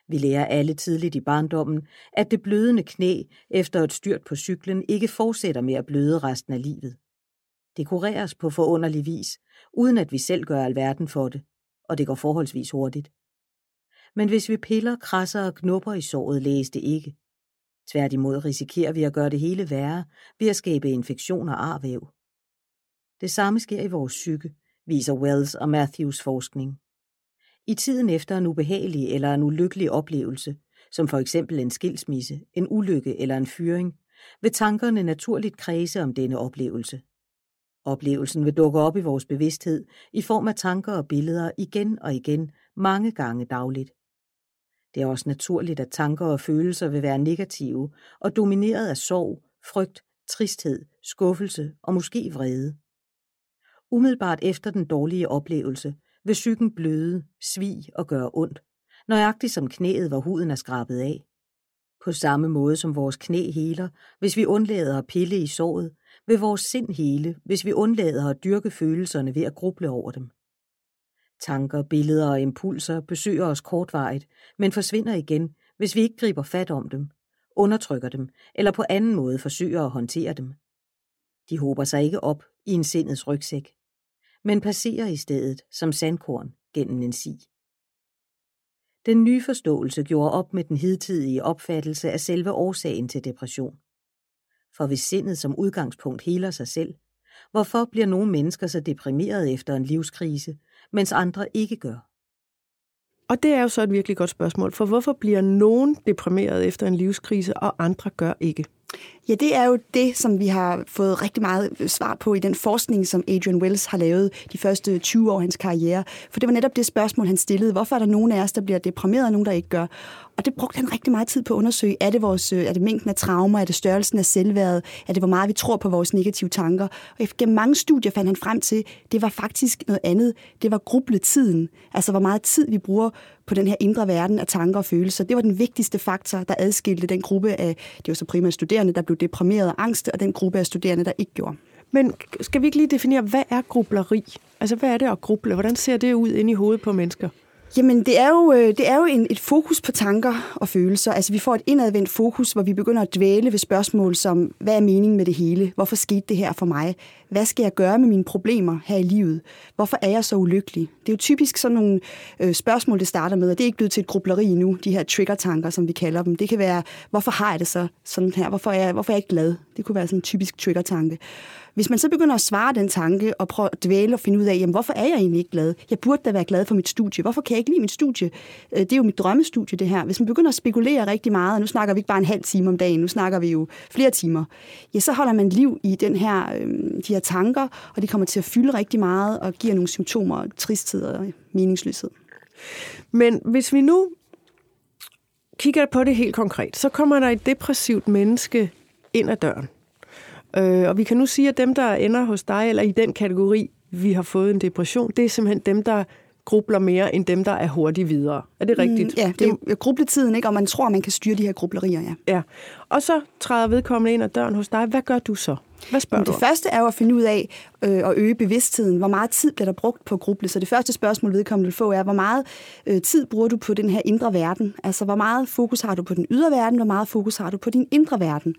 Vi lærer alle tidligt i barndommen, at det blødende knæ efter et styrt på cyklen ikke fortsætter med at bløde resten af livet. Det kureres på forunderlig vis, uden at vi selv gør alverden for det, og det går forholdsvis hurtigt. Men hvis vi piller, krasser og knupper i såret, læges det ikke. Tværtimod risikerer vi at gøre det hele værre ved at skabe infektion og arvæv. Det samme sker i vores psyke, viser Wells og Matthews forskning. I tiden efter en ubehagelig eller en ulykkelig oplevelse, som for eksempel en skilsmisse, en ulykke eller en fyring, vil tankerne naturligt kredse om denne oplevelse. Oplevelsen vil dukke op i vores bevidsthed i form af tanker og billeder igen og igen, mange gange dagligt. Det er også naturligt, at tanker og følelser vil være negative og domineret af sorg, frygt, tristhed, skuffelse og måske vrede. Umiddelbart efter den dårlige oplevelse vil psyken bløde, svig og gøre ondt, nøjagtigt som knæet, hvor huden er skrabet af. På samme måde som vores knæ heler, hvis vi undlader at pille i såret, vil vores sind hele, hvis vi undlader at dyrke følelserne ved at gruble over dem. Tanker, billeder og impulser besøger os kortvarigt, men forsvinder igen, hvis vi ikke griber fat om dem, undertrykker dem eller på anden måde forsøger at håndtere dem. De håber sig ikke op i en sindets rygsæk, men passerer i stedet som sandkorn gennem en si. Den nye forståelse gjorde op med den hidtidige opfattelse af selve årsagen til depression. For hvis sindet som udgangspunkt heler sig selv, hvorfor bliver nogle mennesker så deprimerede efter en livskrise, mens andre ikke gør? Og det er jo så et virkelig godt spørgsmål, for hvorfor bliver nogen deprimeret efter en livskrise, og andre gør ikke? Ja, det er jo det, som vi har fået rigtig meget øh, svar på i den forskning, som Adrian Wells har lavet de første 20 år af hans karriere. For det var netop det spørgsmål, han stillede. Hvorfor er der nogen af os, der bliver deprimeret, og nogen, der ikke gør? Og det brugte han rigtig meget tid på at undersøge. Er det, vores, øh, er det mængden af traumer? Er det størrelsen af selvværdet? Er det, hvor meget vi tror på vores negative tanker? Og gennem mange studier fandt han frem til, det var faktisk noget andet. Det var grubletiden. Altså, hvor meget tid vi bruger på den her indre verden af tanker og følelser. Det var den vigtigste faktor, der adskilte den gruppe af, det var så primært studerende, der blev deprimeret og angst, og den gruppe af studerende, der ikke gjorde. Men skal vi ikke lige definere, hvad er grubleri? Altså, hvad er det at gruble? Hvordan ser det ud inde i hovedet på mennesker? Jamen, det er jo, øh, det er jo en, et fokus på tanker og følelser. Altså, vi får et indadvendt fokus, hvor vi begynder at dvæle ved spørgsmål som, hvad er meningen med det hele? Hvorfor skete det her for mig? Hvad skal jeg gøre med mine problemer her i livet? Hvorfor er jeg så ulykkelig? Det er jo typisk sådan nogle øh, spørgsmål, det starter med, og det er ikke blevet til et grubleri nu, de her trigger-tanker, som vi kalder dem. Det kan være, hvorfor har jeg det så sådan her? Hvorfor er jeg, hvorfor er jeg ikke glad? Det kunne være sådan en typisk trigger-tanke. Hvis man så begynder at svare den tanke og prøve at dvæle og finde ud af, jamen, hvorfor er jeg egentlig ikke glad? Jeg burde da være glad for mit studie. Hvorfor kan jeg ikke lide mit studie? Øh, det er jo mit drømmestudie, det her. Hvis man begynder at spekulere rigtig meget, og nu snakker vi ikke bare en halv time om dagen, nu snakker vi jo flere timer, ja, så holder man liv i den her, øh, de her tanker, og de kommer til at fylde rigtig meget og giver nogle symptomer, tristhed og meningsløshed. Men hvis vi nu kigger på det helt konkret, så kommer der et depressivt menneske ind ad døren. Øh, og vi kan nu sige, at dem, der ender hos dig, eller i den kategori, vi har fået en depression, det er simpelthen dem, der grubler mere end dem, der er hurtigt videre. Er det rigtigt? Mm, ja, det er grubletiden, ikke? og man tror, man kan styre de her grublerier. Ja. ja. Og så træder vedkommende ind ad døren hos dig. Hvad gør du så? Hvad spørger det du? første er jo at finde ud af øh, at øge bevidstheden. Hvor meget tid bliver der brugt på gruble? Så det første spørgsmål, vedkommende vil få, er, hvor meget øh, tid bruger du på den her indre verden? Altså, hvor meget fokus har du på den ydre verden? Hvor meget fokus har du på din indre verden?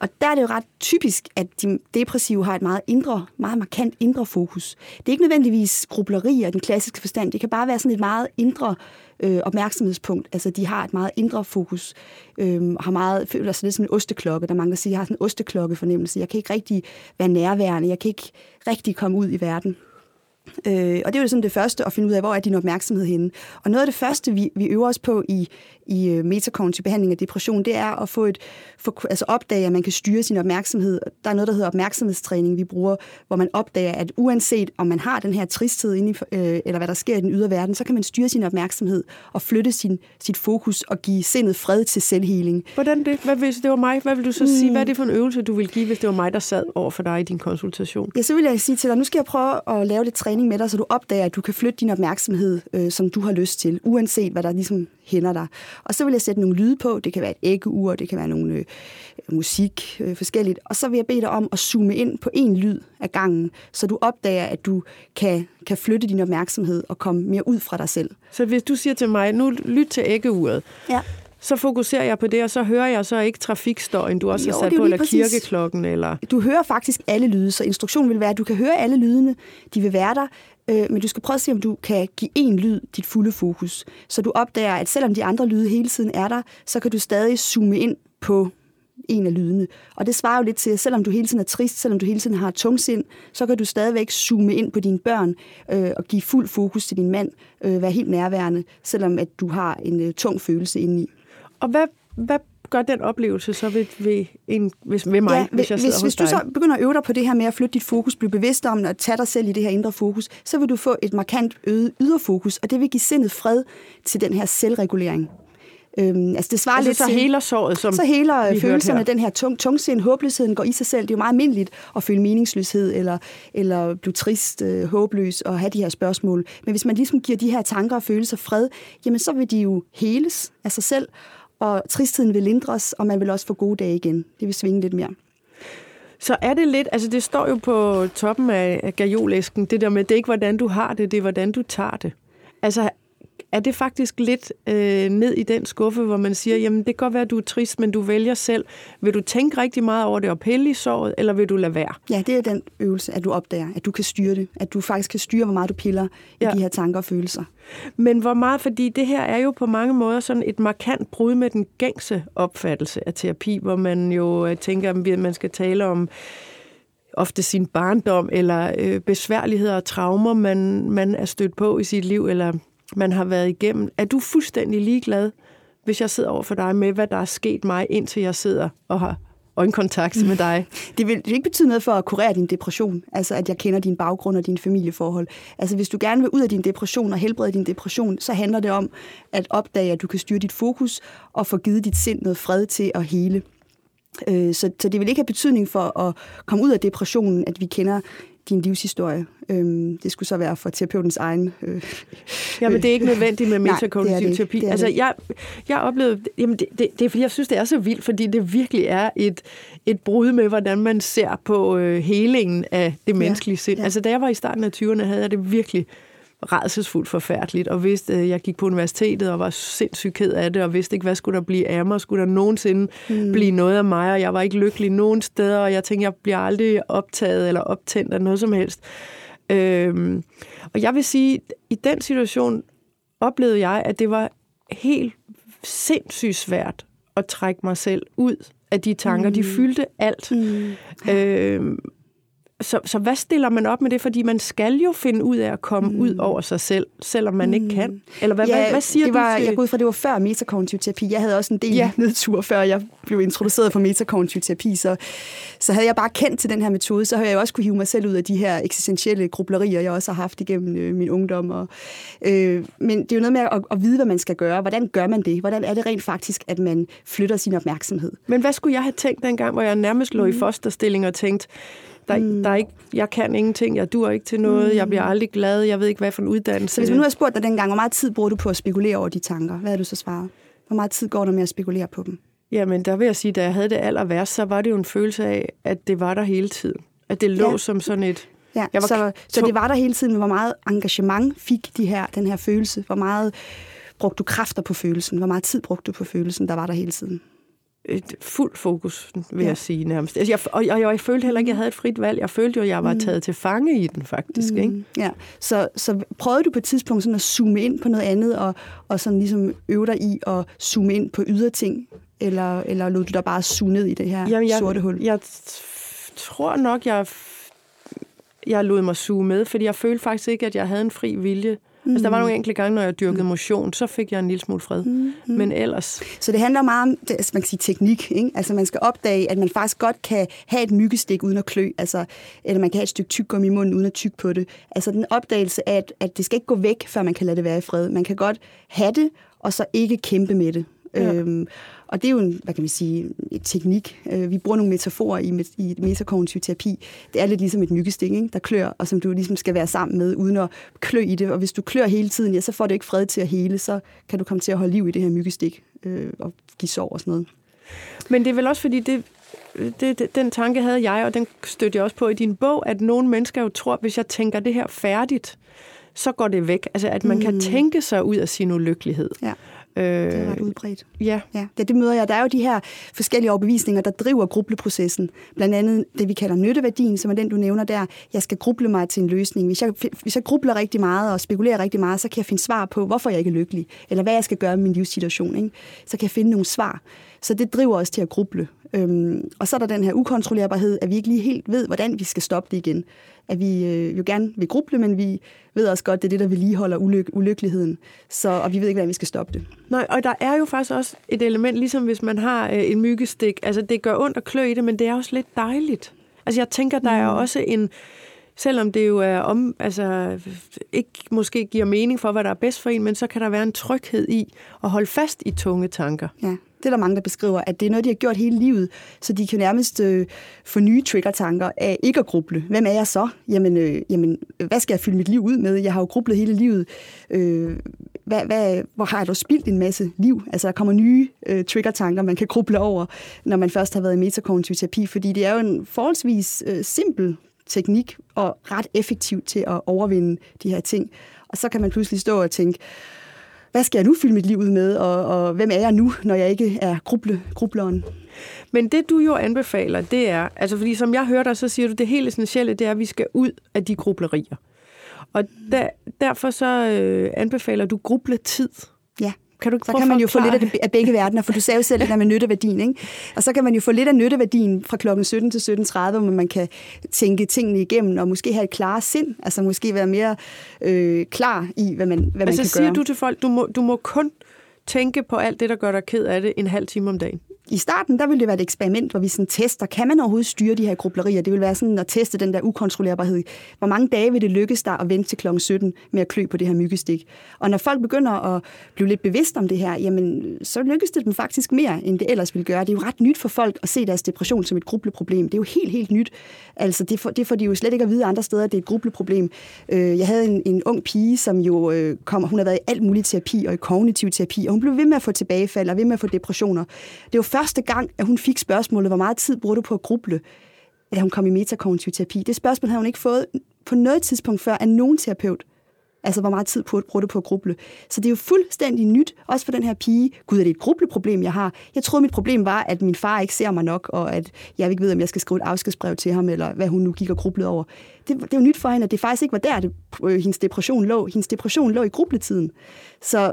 Og der er det jo ret typisk, at de depressive har et meget indre, meget markant indre fokus. Det er ikke nødvendigvis grubleri i den klassiske forstand. Det kan bare være sådan et meget indre øh, opmærksomhedspunkt. Altså, de har et meget indre fokus, øh, har meget, føler sig lidt som en osteklokke. Der er mange, der siger, jeg har sådan en osteklokke fornemmelse. Jeg kan ikke rigtig være nærværende. Jeg kan ikke rigtig komme ud i verden. Øh, og det er jo sådan det første, at finde ud af, hvor er din opmærksomhed henne. Og noget af det første, vi, vi øver os på i, i øh, metakognitiv behandling af depression, det er at få et, få, altså opdage, at man kan styre sin opmærksomhed. Der er noget, der hedder opmærksomhedstræning, vi bruger, hvor man opdager, at uanset om man har den her tristhed, inde i, øh, eller hvad der sker i den ydre verden, så kan man styre sin opmærksomhed og flytte sin, sit fokus og give sindet fred til selvhealing. Hvordan det? Hvad hvis det var mig? Hvad vil du så mm. sige? Hvad er det for en øvelse, du vil give, hvis det var mig, der sad over for dig i din konsultation? Ja, så vil jeg sige til dig, nu skal jeg prøve at lave lidt træning med dig, så du opdager, at du kan flytte din opmærksomhed, øh, som du har lyst til, uanset hvad der ligesom hænder dig. Og så vil jeg sætte nogle lyde på. Det kan være et æggeur, det kan være nogle øh, musik, øh, forskelligt. Og så vil jeg bede dig om at zoome ind på en lyd af gangen, så du opdager, at du kan, kan flytte din opmærksomhed og komme mere ud fra dig selv. Så hvis du siger til mig, nu lyt til æggeuret, ja så fokuserer jeg på det, og så hører jeg så ikke trafikstøjen, du også jo, har sat på, eller præcis. kirkeklokken. Eller... Du hører faktisk alle lyde, så instruktionen vil være, at du kan høre alle lydene, de vil være der, øh, men du skal prøve at se, om du kan give en lyd dit fulde fokus. Så du opdager, at selvom de andre lyde hele tiden er der, så kan du stadig zoome ind på en af lydene. Og det svarer jo lidt til, at selvom du hele tiden er trist, selvom du hele tiden har tungsind, så kan du stadigvæk zoome ind på dine børn øh, og give fuld fokus til din mand, øh, være helt nærværende, selvom at du har en øh, tung følelse indeni. Og hvad, hvad gør den oplevelse så ved, ved, en, hvis, ved mig, ja, hvis jeg sidder hvis, hos hvis du dig? så begynder at øve dig på det her med at flytte dit fokus, blive bevidst om at tage dig selv i det her indre fokus, så vil du få et markant øget yderfokus, og det vil give sindet fred til den her selvregulering. Øhm, altså det svarer altså, lidt så til, heler såret, som så heler hørte følelserne, her. den her tung, tungsind, håbløsheden går i sig selv. Det er jo meget almindeligt at føle meningsløshed, eller, eller blive trist, øh, håbløs, og have de her spørgsmål. Men hvis man ligesom giver de her tanker og følelser fred, jamen så vil de jo heles af sig selv, og tristheden vil lindres, og man vil også få gode dage igen. Det vil svinge lidt mere. Så er det lidt, altså det står jo på toppen af, gajolæsken, det der med, det er ikke hvordan du har det, det er hvordan du tager det. Altså er det faktisk lidt øh, ned i den skuffe, hvor man siger, jamen det kan godt være, at du er trist, men du vælger selv. Vil du tænke rigtig meget over det og pille i såret, eller vil du lade være? Ja, det er den øvelse, at du opdager, at du kan styre det. At du faktisk kan styre, hvor meget du piller ja. I de her tanker og følelser. Men hvor meget, fordi det her er jo på mange måder sådan et markant brud med den gængse opfattelse af terapi, hvor man jo øh, tænker, at man skal tale om ofte sin barndom, eller øh, besværligheder og traumer, man, man er stødt på i sit liv, eller man har været igennem. Er du fuldstændig ligeglad, hvis jeg sidder over for dig med, hvad der er sket mig, indtil jeg sidder og har øjenkontakt med dig? Det vil, ikke betyde noget for at kurere din depression, altså at jeg kender din baggrund og dine familieforhold. Altså hvis du gerne vil ud af din depression og helbrede din depression, så handler det om at opdage, at du kan styre dit fokus og få givet dit sind noget fred til at hele. Øh, så, så det vil ikke have betydning for at komme ud af depressionen, at vi kender din livshistorie. Øhm, Det skulle så være for terapeutens egen... øh, Jamen, det er ikke nødvendigt med Nej, det metakognitiv det terapi. Det altså, det. jeg, jeg oplevede, jamen det, det, det er fordi, jeg synes, det er så vildt, fordi det virkelig er et, et brud med, hvordan man ser på øh, helingen af det menneskelige sind. ja. Altså, da jeg var i starten af 20'erne, havde jeg det virkelig redselsfuldt forfærdeligt, og vidste, at jeg gik på universitetet og var sindssygt ked af det, og vidste ikke, hvad skulle der blive af mig, skulle der nogensinde mm. blive noget af mig, og jeg var ikke lykkelig nogen steder, og jeg tænkte, jeg bliver aldrig optaget eller optændt af noget som helst. Øhm, og jeg vil sige, i den situation oplevede jeg, at det var helt sindssygt svært at trække mig selv ud af de tanker. Mm. De fyldte alt. mm, Øhm, så, så hvad stiller man op med det? Fordi man skal jo finde ud af at komme mm. ud over sig selv, selvom man mm. ikke kan. Eller hvad, ja, hvad, hvad siger det var, du til... Jeg går ud fra, det var før metakognitiv terapi. Jeg havde også en del Ja. nedtur, før jeg blev introduceret for metakognitiv terapi. Så, så havde jeg bare kendt til den her metode, så havde jeg også kunne hive mig selv ud af de her eksistentielle grublerier, jeg også har haft igennem øh, min ungdom. Og, øh, men det er jo noget med at, at vide, hvad man skal gøre. Hvordan gør man det? Hvordan er det rent faktisk, at man flytter sin opmærksomhed? Men hvad skulle jeg have tænkt dengang, hvor jeg nærmest lå mm. i fosterstilling og tænkte, der, mm. der er ikke, jeg kan ingenting, jeg dur ikke til noget, mm. jeg bliver aldrig glad, jeg ved ikke, hvad for en uddannelse. Så hvis man nu har spurgt dig dengang, hvor meget tid bruger du på at spekulere over de tanker? Hvad har du så svaret? Hvor meget tid går der med at spekulere på dem? Jamen, der vil jeg sige, da jeg havde det aller værst, så var det jo en følelse af, at det var der hele tiden. At det lå Ja. som sådan et... Ja, Jeg var så, så det var der hele tiden, men hvor meget engagement fik de her, den her følelse? Hvor meget brugte du kræfter på følelsen? Hvor meget tid brugte du på følelsen, der var der hele tiden? Et fuld fokus, vil ja. Jeg sige nærmest. Altså, jeg, og, og jeg følte heller ikke, at jeg havde et frit valg. Jeg følte jo, at jeg var taget til fange i den, faktisk. Mm. Ikke? Ja, så, så prøvede du på et tidspunkt sådan at zoome ind på noget andet, og, og sådan ligesom øve dig i at zoome ind på ydre ting? Eller, eller lod du dig bare suge ned i det her Jamen, jeg, sorte hul? Jeg tror nok, jeg, jeg lod mig suge med, fordi jeg følte faktisk ikke, at jeg havde en fri vilje. Mm. Altså, der var nogle enkelte gange, når jeg dyrkede motion, så fik jeg en lille smule fred. Mm. Men ellers... Så det handler meget om altså man kan sige, teknik. Ikke? Altså man skal opdage, at man faktisk godt kan have et myggestik uden at klø. Altså, eller man kan have et stykke tyggegummi i munden uden at tygge på det. Altså den opdagelse af, at, at det skal ikke gå væk, før man kan lade det være i fred. Man kan godt have det, og så ikke kæmpe med det. Ja. Øhm, og det er jo en, hvad kan vi sige, en teknik. Øh, vi bruger nogle metaforer i, met- i metakognitiv terapi. Det er lidt ligesom et myggestik, ikke? der klør, og som du ligesom skal være sammen med, uden at klø i det. Og hvis du klør hele tiden, ja, så får du ikke fred til at hele, så kan du komme til at holde liv i det her myggestik øh, og give sår og sådan noget. Men det er vel også fordi, det, det, det, den tanke havde jeg, og den stødte jeg også på i din bog, at nogle mennesker jo tror, at hvis jeg tænker det her færdigt, så går det væk. Altså, at man mm. kan tænke sig ud af sin ulykkelighed. Ja. Det er ret udbredt. Ja. Ja, det, det møder jeg. Der er jo de her forskellige overbevisninger, der driver grubleprocessen. Blandt andet det, vi kalder nytteværdien, som er den, du nævner der. Jeg skal gruble mig til en løsning. Hvis jeg, hvis jeg grubler rigtig meget og spekulerer rigtig meget, så kan jeg finde svar på, hvorfor jeg ikke er lykkelig, eller hvad jeg skal gøre med min livssituation. Ikke? Så kan jeg finde nogle svar. Så det driver os til at gruble. Øhm, og så er der den her ukontrollerbarhed, at vi ikke lige helt ved, hvordan vi skal stoppe det igen. At vi øh, jo gerne vil gruble, men vi ved også godt, det er det, der vedligeholder ulyk- ulykkeligheden. Så, og vi ved ikke, hvordan vi skal stoppe det. Nej, og der er jo faktisk også et element, ligesom hvis man har øh, en myggestik. Altså, det gør ondt at klø i det, men det er også lidt dejligt. Altså, jeg tænker, der er også en... Selvom det jo er om, altså, ikke måske giver mening for, hvad der er bedst for en, men så kan der være en tryghed i at holde fast i tunge tanker. Ja, det er der mange, der beskriver, at det er noget, de har gjort hele livet, så de kan nærmest øh, få nye trigger-tanker af ikke at gruble. Hvem er jeg så? Jamen, øh, jamen, hvad skal jeg fylde mit liv ud med? Jeg har jo grublet hele livet. Øh, hvad, hvad, hvor har jeg dog spildt en masse liv? Altså, der kommer nye øh, trigger-tanker, man kan gruble over, når man først har været i metakognitiv terapi, fordi det er jo en forholdsvis øh, simpel teknik og ret effektiv til at overvinde de her ting. Og så kan man pludselig stå og tænke, hvad skal jeg nu fylde mit liv ud med, og, og hvem er jeg nu, når jeg ikke er gruble, grubleren? Men det du jo anbefaler, det er, altså fordi som jeg hører dig, så siger du, det helt essentielle, det er, at vi skal ud af de grublerier. Og der, derfor så øh, anbefaler du grubletid. tid kan du så kan man jo få lidt af, det, af begge verdener, for du sagde jo selv det der med nytteværdien, ikke? Og så kan man jo få lidt af nytteværdien fra klokken 17 til 17.30, hvor man kan tænke tingene igennem, og måske have et klare sind, altså måske være mere øh, klar i, hvad man, hvad altså man kan siger gøre. du til folk, du må, du må kun tænke på alt det, der gør dig ked af det, en halv time om dagen? I starten, der ville det være et eksperiment, hvor vi sådan tester, kan man overhovedet styre de her grublerier? Det vil være sådan at teste den der ukontrollerbarhed. Hvor mange dage vil det lykkes dig at vente til kl. 17 med at klø på det her myggestik? Og når folk begynder at blive lidt bevidst om det her, jamen, så lykkes det dem faktisk mere, end det ellers ville gøre. Det er jo ret nyt for folk at se deres depression som et grubleproblem. Det er jo helt, helt nyt. Altså, det, får, det får de jo slet ikke at vide andre steder, at det er et grubleproblem. Øh, jeg havde en, en ung pige, som jo kommer, kom, hun har været i alt muligt terapi og i kognitiv terapi, og hun blev ved med at få tilbagefald og ved med at få depressioner. Det var første gang, at hun fik spørgsmålet, hvor meget tid bruger du på at gruble, da hun kom i metakognitiv terapi. Det spørgsmål havde hun ikke fået på noget tidspunkt før af nogen terapeut. Altså, hvor meget tid bruger du på at gruble? Så det er jo fuldstændig nyt, også for den her pige. Gud, er det et grubleproblem, jeg har? Jeg troede, mit problem var, at min far ikke ser mig nok, og at jeg ikke ved, om jeg skal skrive et afskedsbrev til ham, eller hvad hun nu gik og grublede over. Det, det er jo nyt for hende, at det faktisk ikke var der, det, øh, hendes depression lå. Hendes depression lå i grubletiden. Så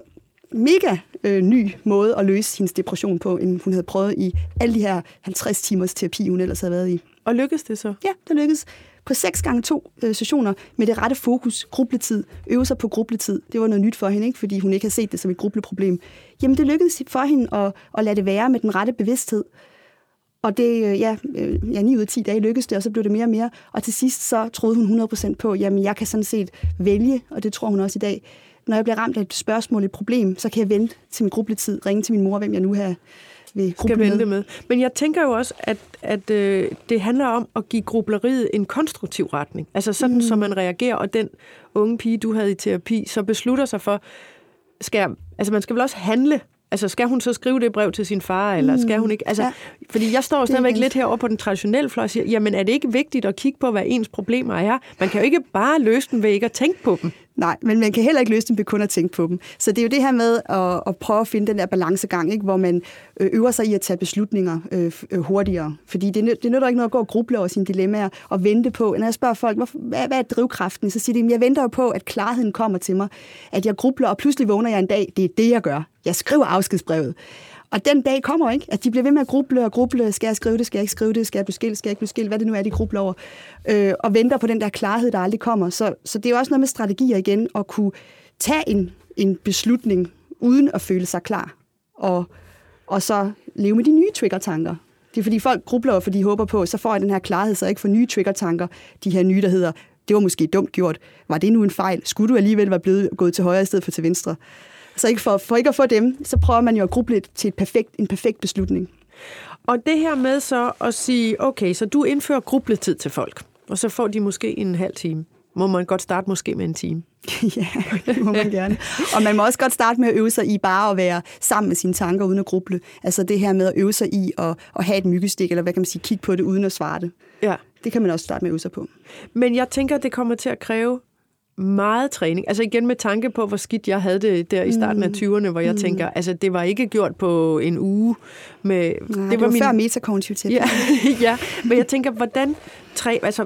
mega øh, ny måde at løse hendes depression på, end hun havde prøvet i alle de her 50 timers terapi, hun ellers havde været i. Og lykkedes det så? Ja, det lykkedes. På 6 gange to øh, sessioner med det rette fokus, grubletid, øve sig på grubletid. Det var noget nyt for hende, ikke? fordi hun ikke havde set det som et grubleproblem. Jamen, det lykkedes for hende at, at lade det være med den rette bevidsthed. Og det, øh, ja, øh, ja, 9 ud af 10 dage lykkedes det, og så blev det mere og mere. Og til sidst så troede hun 100% på, jamen jeg kan sådan set vælge, og det tror hun også i dag, når jeg bliver ramt af et spørgsmål, et problem, så kan jeg vente til min grubletid, ringe til min mor, hvem jeg nu har vil skal vente med. Men jeg tænker jo også, at, at øh, det handler om at give grubleriet en konstruktiv retning. Altså sådan, mm. så man reagerer, og den unge pige, du havde i terapi, så beslutter sig for, skal jeg, altså man skal vel også handle Altså, skal hun så skrive det brev til sin far, eller skal hun ikke? Altså, ja. Fordi jeg står stadigvæk lidt herovre på den traditionelle fløj og siger, jamen er det ikke vigtigt at kigge på, hvad ens problemer er? Man kan jo ikke bare løse dem ved ikke at tænke på dem. Nej, men man kan heller ikke løse dem ved kun at tænke på dem. Så det er jo det her med at, at prøve at finde den der balancegang, ikke? hvor man øver sig i at tage beslutninger øh, hurtigere. Fordi det, det nytter ikke noget at gå og gruble over sine dilemmaer og vente på. Når jeg spørger folk, hvad, hvad er drivkraften? Så siger de, jeg venter jo på, at klarheden kommer til mig. At jeg grubler, og pludselig vågner jeg en dag. Det er det, jeg gør. Jeg skriver afskedsbrevet. Og den dag kommer ikke, at de bliver ved med at gruble og gruble. Skal jeg skrive det? Skal jeg ikke skrive det? Skal jeg blive skilt? Skal jeg ikke blive skilt? Hvad det nu er, de grubler over. Øh, og venter på den der klarhed, der aldrig kommer. Så, så det er jo også noget med strategier igen, at kunne tage en, en beslutning, uden at føle sig klar. Og, og så leve med de nye trigger-tanker. Det er fordi folk grubler, fordi de håber på, så får jeg den her klarhed, så jeg ikke får nye trigger-tanker. De her nye, der hedder, det var måske dumt gjort. Var det nu en fejl? Skulle du alligevel være blevet gået til højre i stedet for til venstre? Så ikke for, for ikke at få dem, så prøver man jo at gruble til et perfekt, en perfekt beslutning. Og det her med så at sige, okay, så du indfører grubletid til folk, og så får de måske en halv time. Må man godt starte måske med en time? ja, det må man gerne. Og man må også godt starte med at øve sig i bare at være sammen med sine tanker uden at gruble. Altså det her med at øve sig i at, at have et myggestik, eller hvad kan man sige, kigge på det uden at svare det. Ja. Det kan man også starte med at øve sig på. Men jeg tænker, det kommer til at kræve meget træning. Altså igen med tanke på, hvor skidt jeg havde det der i starten af 20'erne, hvor jeg mm. tænker, altså det var ikke gjort på en uge. Med, Nej, det var, det var min... før metakognitiv terapi. Ja, ja, men jeg tænker, hvordan træ... Altså,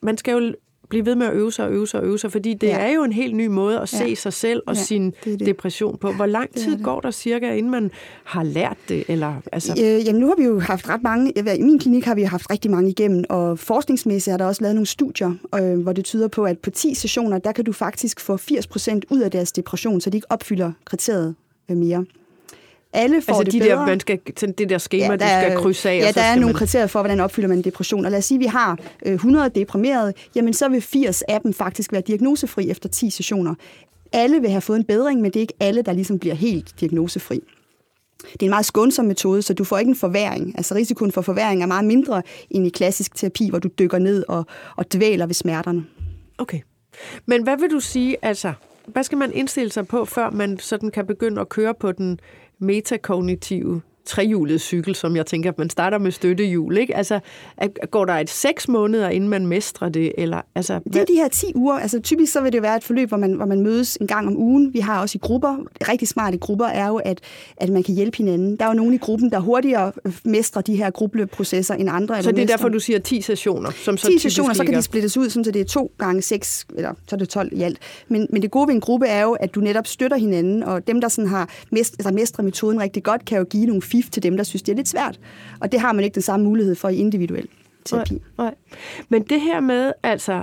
man skal jo blive ved med at øve sig og øve sig og øve sig, fordi det ja. er jo en helt ny måde at se ja. sig selv og ja, sin det det. depression på. Hvor lang tid det det. går der cirka, inden man har lært det? Eller, altså... øh, jamen nu har vi jo haft ret mange, i min klinik har vi haft rigtig mange igennem, og forskningsmæssigt er der også lavet nogle studier, øh, hvor det tyder på, at på 10 sessioner, der kan du faktisk få 80% ud af deres depression, så de ikke opfylder kriteriet mere alle får altså det de bedre. Der, man skal, det der schema, ja, der, du skal krydse af. Ja, og så der er nogle man... kriterier for, hvordan opfylder man en depression. Og lad os sige, at vi har 100 deprimerede, jamen så vil 80 af dem faktisk være diagnosefri efter 10 sessioner. Alle vil have fået en bedring, men det er ikke alle, der ligesom bliver helt diagnosefri. Det er en meget skånsom metode, så du får ikke en forværing. Altså risikoen for forværing er meget mindre end i klassisk terapi, hvor du dykker ned og, og dvæler ved smerterne. Okay. Men hvad vil du sige, altså, hvad skal man indstille sig på, før man sådan kan begynde at køre på den metakognitive trehjulet cykel, som jeg tænker, at man starter med støttehjul. Ikke? Altså, går der et seks måneder, inden man mestrer det? Eller, altså, det er de her 10 uger. Altså, typisk så vil det være et forløb, hvor man, hvor man mødes en gang om ugen. Vi har også i grupper. Rigtig smarte grupper er jo, at, at man kan hjælpe hinanden. Der er jo nogen i gruppen, der hurtigere mestrer de her gruppeprocesser end andre. Så det er derfor, du siger 10 sessioner? Som så 10 sessioner, så kan de splittes ud, så det er to gange 6, eller så er det 12 i alt. Men, men det gode ved en gruppe er jo, at du netop støtter hinanden, og dem, der sådan har mest, altså mestret metoden rigtig godt, kan jo give nogle fif til dem, der synes, det er lidt svært. Og det har man ikke den samme mulighed for i individuel terapi. Nej, nej. Men det her med, altså,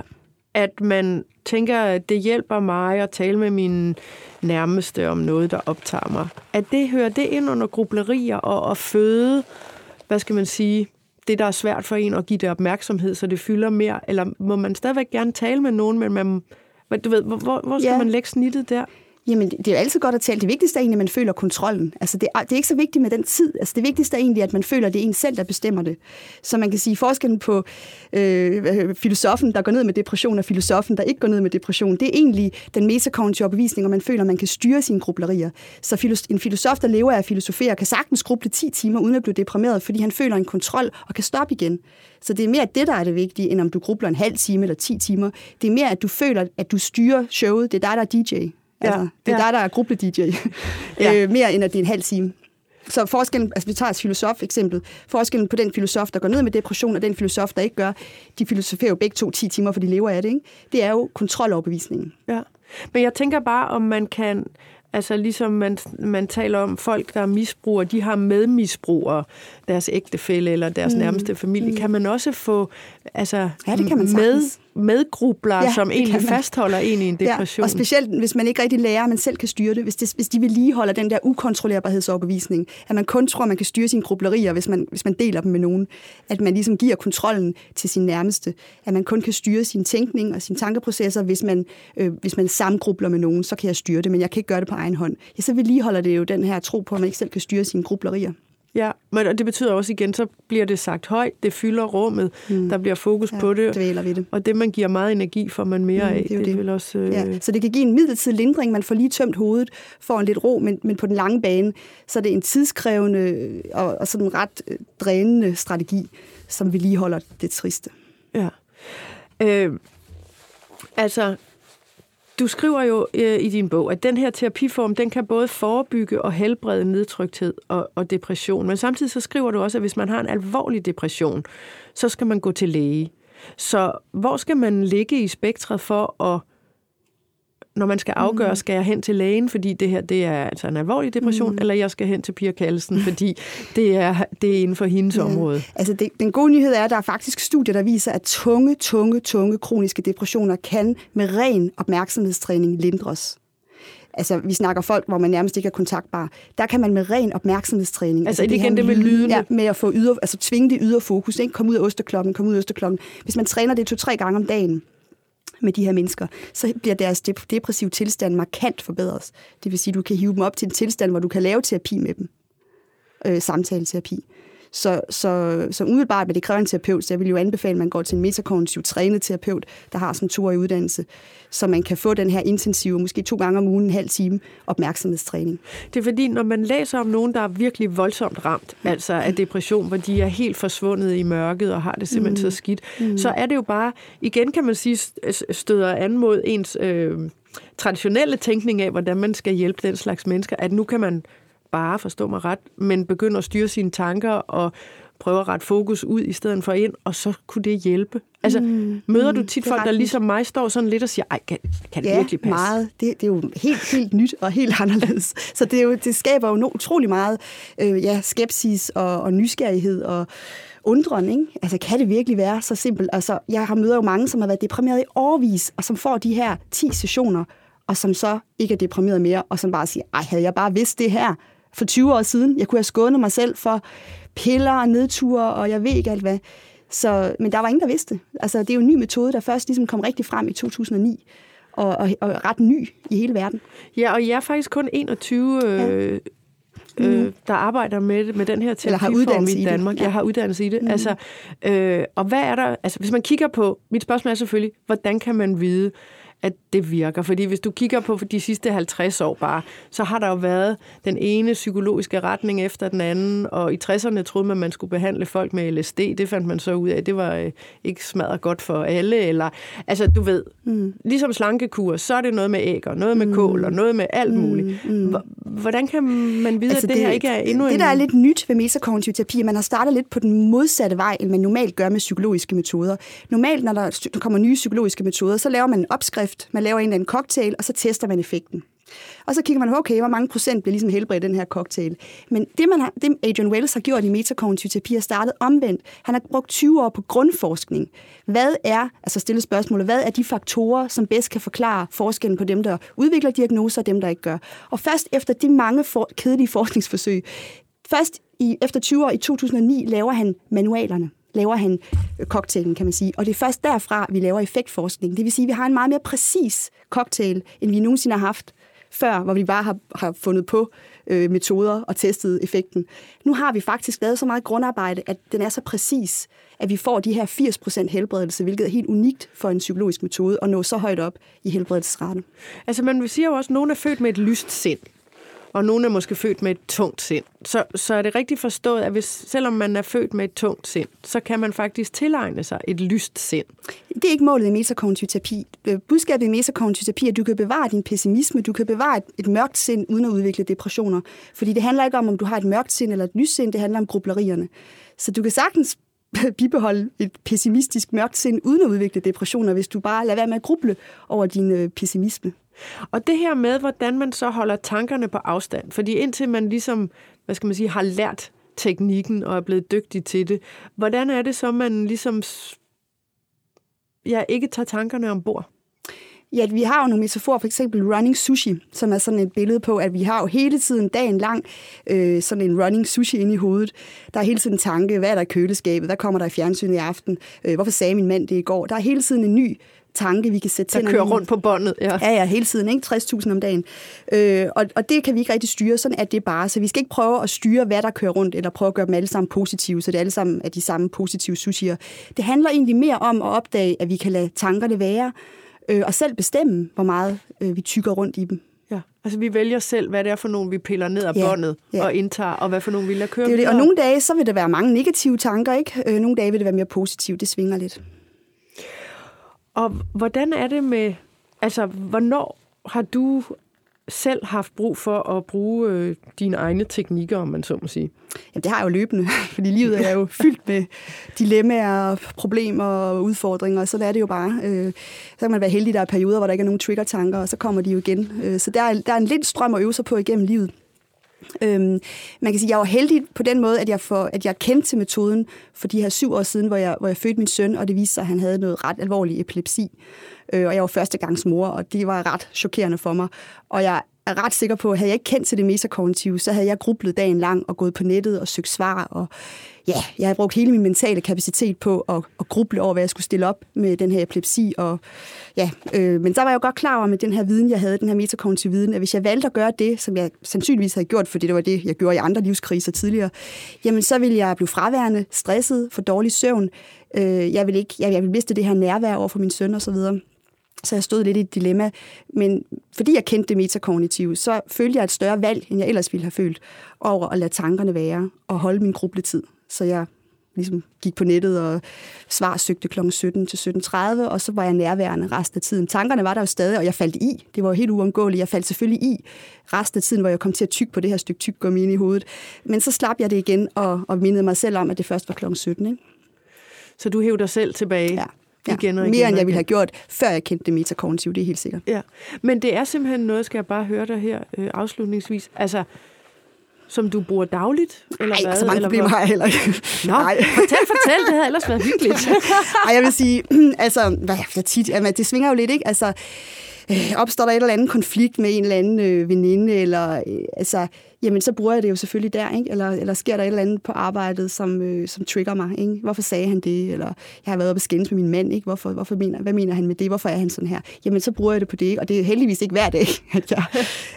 at man tænker, at det hjælper mig at tale med min nærmeste om noget, der optager mig. At det hører det ind under grublerier og at føde, hvad skal man sige, det, der er svært for en at give det opmærksomhed, så det fylder mere? Eller må man stadigvæk gerne tale med nogen, men man, du ved, hvor, hvor skal ja. man lægge snittet der? Jamen, det er jo altid godt at tale. Det vigtigste er egentlig, at man føler kontrollen. Altså, det, er, det er ikke så vigtigt med den tid. Altså, det vigtigste er egentlig, at man føler, at det er en selv, der bestemmer det. Så man kan sige, forskellen på øh, filosofen, der går ned med depression, og filosofen, der ikke går ned med depression, det er egentlig den metakognitive overbevisning, og man føler, at man kan styre sine grublerier. Så en filosof, der lever af at filosofere, kan sagtens gruble 10 timer, uden at blive deprimeret, fordi han føler en kontrol og kan stoppe igen. Så det er mere det, der er det vigtige, end om du grubler en halv time eller 10 timer. Det er mere, at du føler, at du styrer showet. Det er dig, der er DJ. Altså, ja, det er ja. dig, der er gruppe-DJ. ja. øh, mere end at det er en halv time. Så forskellen, altså vi tager et filosof eksempel, forskellen på den filosof, der går ned med depression, og den filosof, der ikke gør, de filosoferer jo begge to 10 timer, for de lever af det, ikke? Det er jo kontroloverbevisningen. Ja, men jeg tænker bare, om man kan, Altså ligesom man, man taler om folk, der er misbrugere, de har medmisbrugere, deres ægtefælle eller deres mm. nærmeste familie. Mm. Kan man også få altså, ja, det kan man med, medgrubler, ja, som egentlig fastholder en i en depression? Ja, og specielt hvis man ikke rigtig lærer, at man selv kan styre det. Hvis, det, hvis de vedligeholder den der ukontrollerbarhedsoverbevisning, at man kun tror, at man kan styre sine grublerier, hvis man, hvis man deler dem med nogen. At man ligesom giver kontrollen til sin nærmeste. At man kun kan styre sin tænkning og sine tankeprocesser, hvis man, øh, hvis man samgrubler med nogen, så kan jeg styre det, men jeg kan ikke gøre det på egen hånd. Ja, så vedligeholder det jo den her tro på, at man ikke selv kan styre sine grublerier. Ja, men det betyder også igen, så bliver det sagt højt, det fylder rummet, mm. der bliver fokus ja, på det. Dvæler vi det. Og det, man giver meget energi, får man mere mm, af. Det, er det. det vil også, øh... ja. Så det kan give en midlertidig lindring, man får lige tømt hovedet, får en lidt ro, men, men på den lange bane, så er det en tidskrævende og, og sådan en ret øh, drænende strategi, som vi lige holder det triste. Ja. Øh, altså, du skriver jo øh, i din bog, at den her terapiform, den kan både forebygge og helbrede nedtrykthed og, og depression. Men samtidig så skriver du også, at hvis man har en alvorlig depression, så skal man gå til læge. Så hvor skal man ligge i spektret for at når man skal afgøre, mm. skal jeg hen til lægen, fordi det her det er altså en alvorlig depression, mm. eller jeg skal hen til Pia Kallesen, fordi det er, det er inden for hendes ja. område. Altså det, den gode nyhed er, at der er faktisk studier, der viser, at tunge, tunge, tunge kroniske depressioner kan med ren opmærksomhedstræning lindres. Altså, vi snakker folk, hvor man nærmest ikke er kontaktbar. Der kan man med ren opmærksomhedstræning... Altså, altså det igen det med lydene? Ja, med at få yder, altså tvinge det ydre fokus. Ikke? Kom ud af osterklokken, kom ud af osterklokken. Hvis man træner det to-tre gange om dagen, med de her mennesker, så bliver deres depressive tilstand markant forbedret. Det vil sige, at du kan hive dem op til en tilstand, hvor du kan lave terapi med dem. Øh, samtaleterapi. Så, så, så umiddelbart vil det kræve en terapeut, så jeg vil jo anbefale, at man går til en metakognitiv trænet terapeut, der har sådan to år i uddannelse, så man kan få den her intensive, måske to gange om ugen, en halv time opmærksomhedstræning. Det er fordi, når man læser om nogen, der er virkelig voldsomt ramt, altså af depression, hvor de er helt forsvundet i mørket og har det simpelthen mm. så skidt, mm. så er det jo bare, igen kan man sige, støder an mod ens øh, traditionelle tænkning af, hvordan man skal hjælpe den slags mennesker, at nu kan man bare, forstå mig ret, men begynde at styre sine tanker og prøve at rette fokus ud i stedet for ind, og så kunne det hjælpe. Altså, mm, møder du tit folk, der ligesom mig står sådan lidt og siger, ej, kan, kan det ja, virkelig passe? meget. Det, det er jo helt, helt nyt og helt anderledes. Så det, er jo, det skaber jo utrolig meget øh, ja, skepsis og, og nysgerrighed og undren, ikke? Altså, kan det virkelig være så simpelt? Altså, jeg har møder jo mange, som har været deprimeret i årvis, og som får de her 10 sessioner, og som så ikke er deprimeret mere, og som bare siger, ej, havde jeg bare vidst det her for 20 år siden, jeg kunne have skånet mig selv for piller og nedture, og jeg ved ikke alt hvad. Så, men der var ingen, der vidste. Altså, det er jo en ny metode, der først ligesom kom rigtig frem i 2009, og, og, og ret ny i hele verden. Ja, og jeg er faktisk kun 21 ja. øh, øh, der arbejder med, med den her terapiform i Danmark. I ja. Jeg har uddannelse i det. Mm. Altså, øh, og hvad er der, altså hvis man kigger på, mit spørgsmål er selvfølgelig, hvordan kan man vide, at det virker. Fordi hvis du kigger på de sidste 50 år bare, så har der jo været den ene psykologiske retning efter den anden, og i 60'erne troede man, at man skulle behandle folk med LSD. Det fandt man så ud af, det var øh, ikke smadret godt for alle. Eller, altså, du ved, mm. ligesom slankekur, så er det noget med æg, og noget med mm. kål, og noget med alt muligt. Mm. Hvordan kan man vide, altså, at det, det her ikke er endnu det, en... Det, der er lidt nyt ved metakognitiv terapi, man har startet lidt på den modsatte vej, end man normalt gør med psykologiske metoder. Normalt, når der kommer nye psykologiske metoder, så laver man en opskrift, man laver en eller anden cocktail, og så tester man effekten. Og så kigger man okay, hvor mange procent bliver ligesom helbredt i den her cocktail. Men det, man har, det Adrian Wells har gjort i metakognitiv terapi, er startet omvendt. Han har brugt 20 år på grundforskning. Hvad er, altså stille spørgsmålet, hvad er de faktorer, som bedst kan forklare forskellen på dem, der udvikler diagnoser og dem, der ikke gør? Og først efter de mange for, kedelige forskningsforsøg, først i, efter 20 år i 2009 laver han manualerne laver han øh, cocktailen, kan man sige. Og det er først derfra, vi laver effektforskning. Det vil sige, at vi har en meget mere præcis cocktail, end vi nogensinde har haft før, hvor vi bare har, har fundet på øh, metoder og testet effekten. Nu har vi faktisk lavet så meget grundarbejde, at den er så præcis, at vi får de her 80% helbredelse, hvilket er helt unikt for en psykologisk metode at nå så højt op i helbredelsesraten. Altså man siger jo også, at nogen er født med et lyst sind og nogen er måske født med et tungt sind. Så, så er det rigtigt forstået, at hvis, selvom man er født med et tungt sind, så kan man faktisk tilegne sig et lyst sind. Det er ikke målet i metakognitiv terapi. Øh, budskabet i metakognitiv terapi er, at du kan bevare din pessimisme, du kan bevare et, et mørkt sind uden at udvikle depressioner. Fordi det handler ikke om, om du har et mørkt sind eller et lyst sind, det handler om grublerierne. Så du kan sagtens bibeholde et pessimistisk mørkt sind uden at udvikle depressioner, hvis du bare lader være med at gruble over din øh, pessimisme. Og det her med, hvordan man så holder tankerne på afstand, fordi indtil man ligesom, hvad skal man sige, har lært teknikken og er blevet dygtig til det, hvordan er det så, man ligesom ja, ikke tager tankerne ombord? Ja, vi har jo nogle metaforer, for eksempel running sushi, som er sådan et billede på, at vi har jo hele tiden dagen lang øh, sådan en running sushi ind i hovedet. Der er hele tiden en tanke, hvad er der i køleskabet, hvad kommer der i fjernsynet i aften, øh, hvorfor sagde min mand det i går. Der er hele tiden en ny tanke, vi kan sætte Der kører rundt på båndet, ja. Ja, ja, hele tiden, ikke? 60.000 om dagen. Øh, og, og det kan vi ikke rigtig styre, sådan er det bare. Så vi skal ikke prøve at styre, hvad der kører rundt, eller prøve at gøre dem alle sammen positive, så det alle sammen er de samme positive sushier. Det handler egentlig mere om at opdage, at vi kan lade tankerne være, øh, og selv bestemme, hvor meget øh, vi tykker rundt i dem. Ja, altså vi vælger selv, hvad det er for nogen, vi piller ned af ja, båndet ja. og indtager, og hvad for nogen vi lader køre det det. Og nogle dage, så vil det være mange negative tanker, ikke? Øh, nogle dage vil det være mere positivt. Det svinger lidt. Og hvordan er det med, altså, hvornår har du selv haft brug for at bruge øh, dine egne teknikker, om man så må sige? Jamen, det har jeg jo løbende, fordi livet er jo fyldt med dilemmaer, problemer og udfordringer, så det er det jo bare. Øh, så kan man være heldig, der er perioder, hvor der ikke er nogen trigger-tanker, og så kommer de jo igen. Øh, så der er, der er en lidt strøm at øve sig på igennem livet. Øhm, man kan sige, jeg var heldig på den måde, at jeg, for, at jeg kendte til metoden for de her syv år siden, hvor jeg, hvor jeg fødte min søn, og det viste sig, at han havde noget ret alvorlig epilepsi. Øh, og jeg var førstegangs mor, og det var ret chokerende for mig. Og jeg er ret sikker på, at havde jeg ikke kendt til det metakognitive, så havde jeg grublet dagen lang og gået på nettet og søgt svar. Og ja, jeg har brugt hele min mentale kapacitet på at, at gruble over, hvad jeg skulle stille op med den her epilepsi. Og, ja, øh, men så var jeg jo godt klar over med den her viden, jeg havde, den her metakognitive viden, at hvis jeg valgte at gøre det, som jeg sandsynligvis havde gjort, fordi det var det, jeg gjorde i andre livskriser tidligere, jamen så ville jeg blive fraværende, stresset, for dårlig søvn. Øh, jeg ville ikke, jeg, jeg ville miste det her nærvær over for min søn og så videre. Så jeg stod lidt i et dilemma. Men fordi jeg kendte det metakognitive, så følte jeg et større valg, end jeg ellers ville have følt, over at lade tankerne være og holde min grubletid. Så jeg ligesom gik på nettet og svarsøgte kl. 17 til 17.30, og så var jeg nærværende resten af tiden. Tankerne var der jo stadig, og jeg faldt i. Det var jo helt uundgåeligt. Jeg faldt selvfølgelig i resten af tiden, hvor jeg kom til at tykke på det her stykke tyggegummi ind i hovedet. Men så slap jeg det igen og, og mindede mig selv om, at det først var kl. 17. Ikke? Så du hævde dig selv tilbage? Ja. Ja, igen og igen mere end jeg ville have gjort, før jeg kendte det metakognitive, det er helt sikkert. Ja, men det er simpelthen noget, skal jeg bare høre dig her øh, afslutningsvis, altså, som du bruger dagligt? Eller Nej, hvad? så mange eller problemer har jeg heller ikke. Nå, Nej. fortæl, fortæl, det havde ellers været hyggeligt. Ej, jeg vil sige, altså, hvad er det tit? Jamen, det svinger jo lidt, ikke? Altså, øh, opstår der et eller andet konflikt med en eller anden øh, veninde, eller øh, altså, jamen, så bruger jeg det jo selvfølgelig der, ikke? Eller, eller sker der et eller andet på arbejdet, som, øh, som trigger mig, ikke? Hvorfor sagde han det? Eller jeg har været oppe og skændes med min mand, ikke? Hvorfor, hvorfor mener, hvad mener han med det? Hvorfor er han sådan her? Jamen, så bruger jeg det på det, ikke? Og det er heldigvis ikke hver dag, at jeg,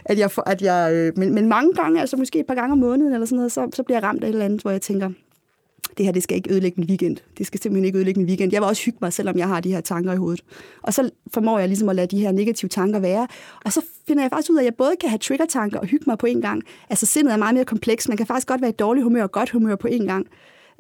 at jeg, at jeg øh, men, men mange gange, altså måske et par gange om måneden, eller sådan noget, så, så bliver jeg ramt af et eller andet, hvor jeg tænker, det her, det skal ikke ødelægge min weekend. Det skal simpelthen ikke ødelægge min weekend. Jeg vil også hygge mig, selvom jeg har de her tanker i hovedet. Og så formår jeg ligesom at lade de her negative tanker være. Og så finder jeg faktisk ud af, at jeg både kan have trigger-tanker og hygge mig på en gang. Altså sindet er meget mere kompleks. Man kan faktisk godt være i dårlig humør og godt humør på en gang.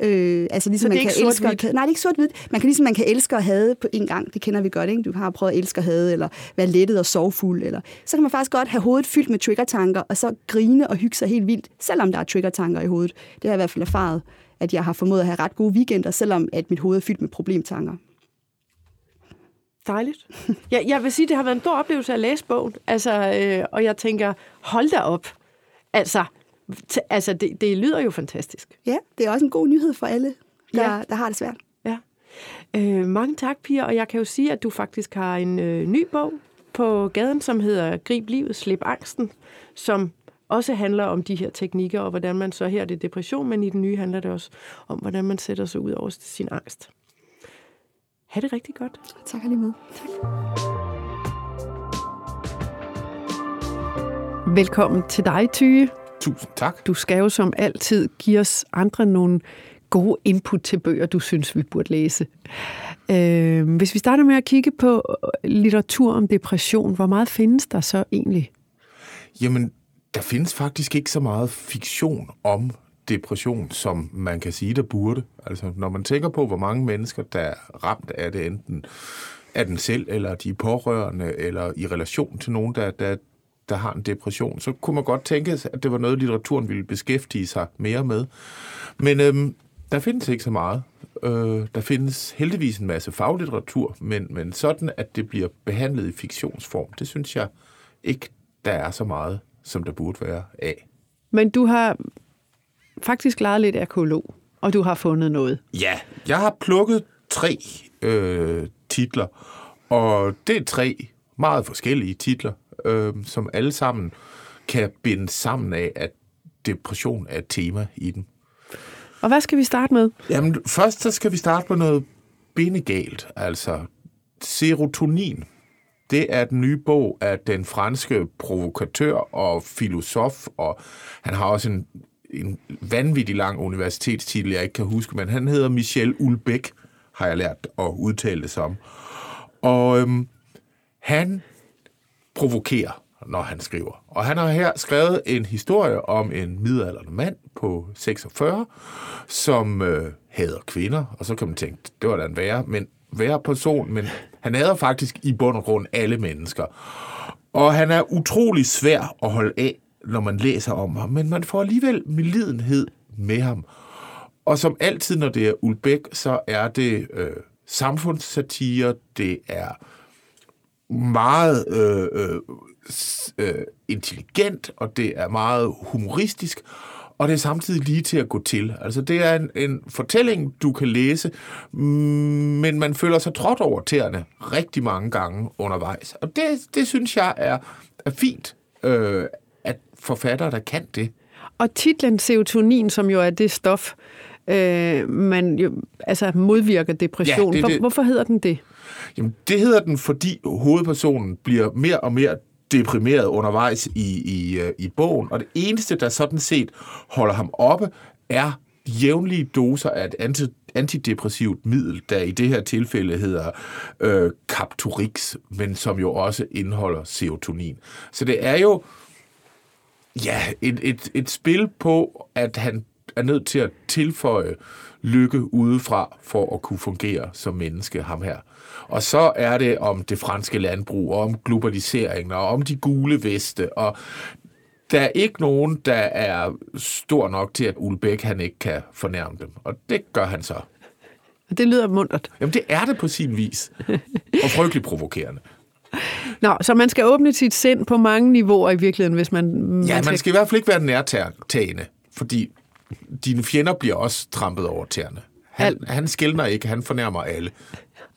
Øh, altså ligesom man kan elske og? Nej, det er ikke sort-hvidt. Man kan ligesom man kan elske og hade på en gang. Det kender vi godt, ikke? Du har prøvet at elske og hade, eller være lettet og sovfuld. Eller... Så kan man faktisk godt have hovedet fyldt med trigger-tanker, og så grine og hygge sig helt vildt, selvom der er trigger-tanker i hovedet. Det har jeg i hvert fald erfaret, at jeg har formået at have ret gode weekender, selvom at mit hoved er fyldt med problemtanker. Dejligt. Jeg, jeg vil sige, det har været en stor oplevelse at læse bogen. Altså, øh, og jeg tænker, hold da op. Altså, t- altså det, det lyder jo fantastisk. Ja, det er også en god nyhed for alle, der, Ja. der har det svært. Ja. Øh, mange tak, Pia. Og jeg kan jo sige, at du faktisk har en øh, ny bog på gaden, som hedder Grib livet, slip angsten, som også handler om de her teknikker, og hvordan man så her er det depression, men i den nye handler det også om, hvordan man sætter sig ud over sin angst. Ha' det rigtig godt. Tak lige med. Velkommen til dig, Tyge. Tusind tak. Du skal jo som altid give os andre nogle gode input til bøger, du synes, vi burde læse. Øh, hvis vi starter med at kigge på litteratur om depression, hvor meget findes der så egentlig? Jamen, der findes faktisk ikke så meget fiktion om depression, som man kan sige, der burde. Altså, når man tænker på, hvor mange mennesker, der er ramt af det, enten af den selv, eller de pårørende, eller i relation til nogen, der, der, der har en depression, så kunne man godt tænke, at det var noget, litteraturen ville beskæftige sig mere med. Men øhm, der findes ikke så meget. Øh, der findes heldigvis en masse faglitteratur, men, men sådan, at det bliver behandlet i fiktionsform, det synes jeg ikke, der er så meget, som der burde være af. Men du har faktisk leget lidt arkeolog, og du har fundet noget. Ja, jeg har plukket tre øh, titler, og det er tre meget forskellige titler, øh, som alle sammen kan binde sammen af, at depression er et tema i den. Og hvad skal vi starte med? Jamen, først så skal vi starte med noget bindegalt, altså serotonin. Det er den nye bog af den franske provokatør og filosof, og han har også en, en vanvittig lang universitetstitel, jeg ikke kan huske, men han hedder Michel Ulbæk, har jeg lært at udtale det som. Og øhm, han provokerer, når han skriver. Og han har her skrevet en historie om en midalderne mand på 46, som øh, hader kvinder. Og så kan man tænke, det var da en værre, men værre person, men han hader faktisk i bund og grund alle mennesker. Og han er utrolig svær at holde af, når man læser om ham, men man får alligevel medlidenhed med ham. Og som altid, når det er Ulbæk, så er det øh, samfundssatire, det er meget øh, øh, øh, intelligent, og det er meget humoristisk, og det er samtidig lige til at gå til. Altså, det er en, en fortælling, du kan læse, mm, men man føler sig trådt over tæerne rigtig mange gange undervejs. Og det, det synes jeg er, er fint, øh, at forfattere, der kan det. Og titlen serotonin, som jo er det stof, øh, man jo, altså modvirker depression. Ja, det det. Hvorfor hedder den det? Jamen, det hedder den, fordi hovedpersonen bliver mere og mere deprimeret undervejs i, i, øh, i bogen, og det eneste, der sådan set holder ham oppe, er jævnlige doser af et anti, antidepressivt middel, der i det her tilfælde hedder øh, Capturix, men som jo også indeholder serotonin. Så det er jo ja, et, et, et spil på, at han er nødt til at tilføje lykke udefra for at kunne fungere som menneske, ham her. Og så er det om det franske landbrug, og om globaliseringen, og om de gule veste, og der er ikke nogen, der er stor nok til, at Ulbæk han ikke kan fornærme dem. Og det gør han så. Og det lyder mundret. Jamen, det er det på sin vis. Og frygtelig provokerende. Nå, så man skal åbne sit sind på mange niveauer i virkeligheden, hvis man... Ja, man skal i hvert fald ikke være nærtagende, fordi dine fjender bliver også trampet over tæerne. Han, han skældner ikke, han fornærmer alle.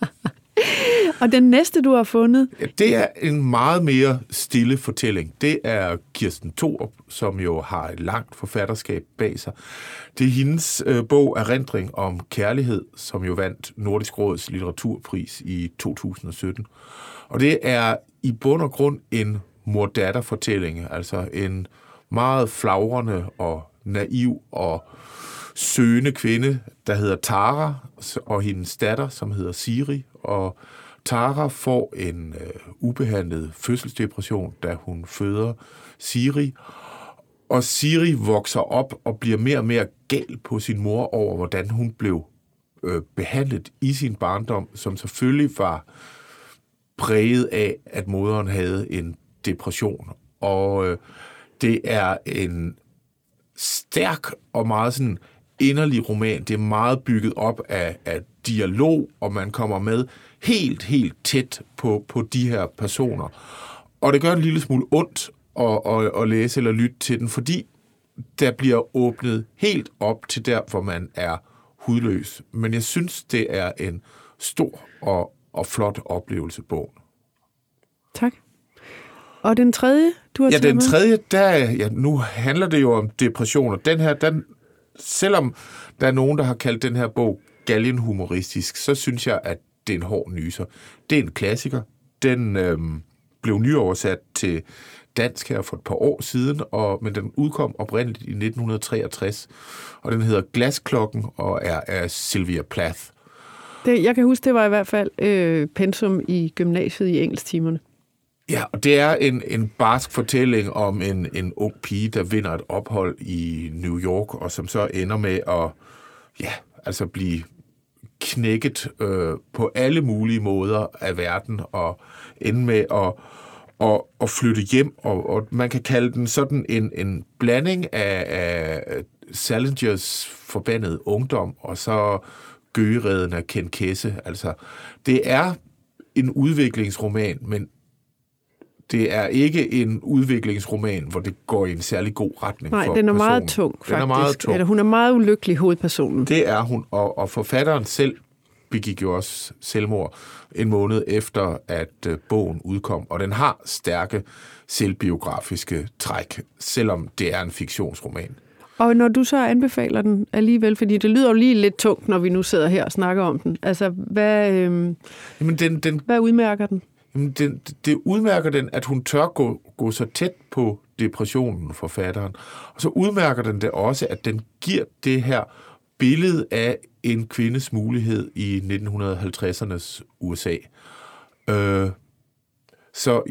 Og den næste, du har fundet? Det er en meget mere stille fortælling. Det er Kirsten Thorup, som jo har et langt forfatterskab bag sig. Det er hendes øh, bog Erindring om kærlighed, som jo vandt Nordisk Råds litteraturpris i 2017. Og det er i bund og grund en mor-datter-fortælling, altså en meget flagrende og naiv og søgende kvinde, der hedder Tara, og hendes datter, som hedder Siri, og Tara får en øh, ubehandlet fødselsdepression, da hun føder Siri, og Siri vokser op og bliver mere og mere gal på sin mor over, hvordan hun blev øh, behandlet i sin barndom, som selvfølgelig var præget af, at moderen havde en depression. Og øh, det er en stærk og meget sådan inderlig roman. Det er meget bygget op af, af dialog, og man kommer med helt, helt tæt på, på de her personer. Og det gør en lille smule ondt at, at, at læse eller lytte til den, fordi der bliver åbnet helt op til der, hvor man er hudløs. Men jeg synes, det er en stor og, og flot oplevelse bogen. Tak. Og den tredje, du har Ja, den tredje, der, ja, nu handler det jo om depressioner. Den her, den, selvom der er nogen, der har kaldt den her bog galgenhumoristisk, så synes jeg, at det er en hård nyser. Det er en klassiker. Den øhm, blev nyoversat til dansk her for et par år siden, og, men den udkom oprindeligt i 1963, og den hedder Glasklokken og er af Sylvia Plath. Det, jeg kan huske, det var i hvert fald øh, pensum i gymnasiet i engelsktimerne. Ja, og det er en, en barsk fortælling om en, en ung pige, der vinder et ophold i New York, og som så ender med at ja, altså blive knækket øh, på alle mulige måder af verden, og ende med at, at, og flytte hjem. Og, og man kan kalde den sådan en, en blanding af, af Salingers forbandede ungdom, og så gøgereden af Ken Kesse. Altså, det er en udviklingsroman, men det er ikke en udviklingsroman, hvor det går i en særlig god retning Nej, for den er personen. meget tung, faktisk. Den er meget tung. Eller, hun er meget ulykkelig, hovedpersonen. Det er hun, og, og forfatteren selv begik jo også selvmord en måned efter, at øh, bogen udkom, og den har stærke selvbiografiske træk, selvom det er en fiktionsroman. Og når du så anbefaler den alligevel, fordi det lyder jo lige lidt tungt, når vi nu sidder her og snakker om den. Altså, hvad, øh, Jamen, den, den, hvad udmærker den? Jamen det, det udmærker den, at hun tør gå, gå så tæt på depressionen, forfatteren. Og så udmærker den det også, at den giver det her billede af en kvindes mulighed i 1950'ernes USA. Øh, så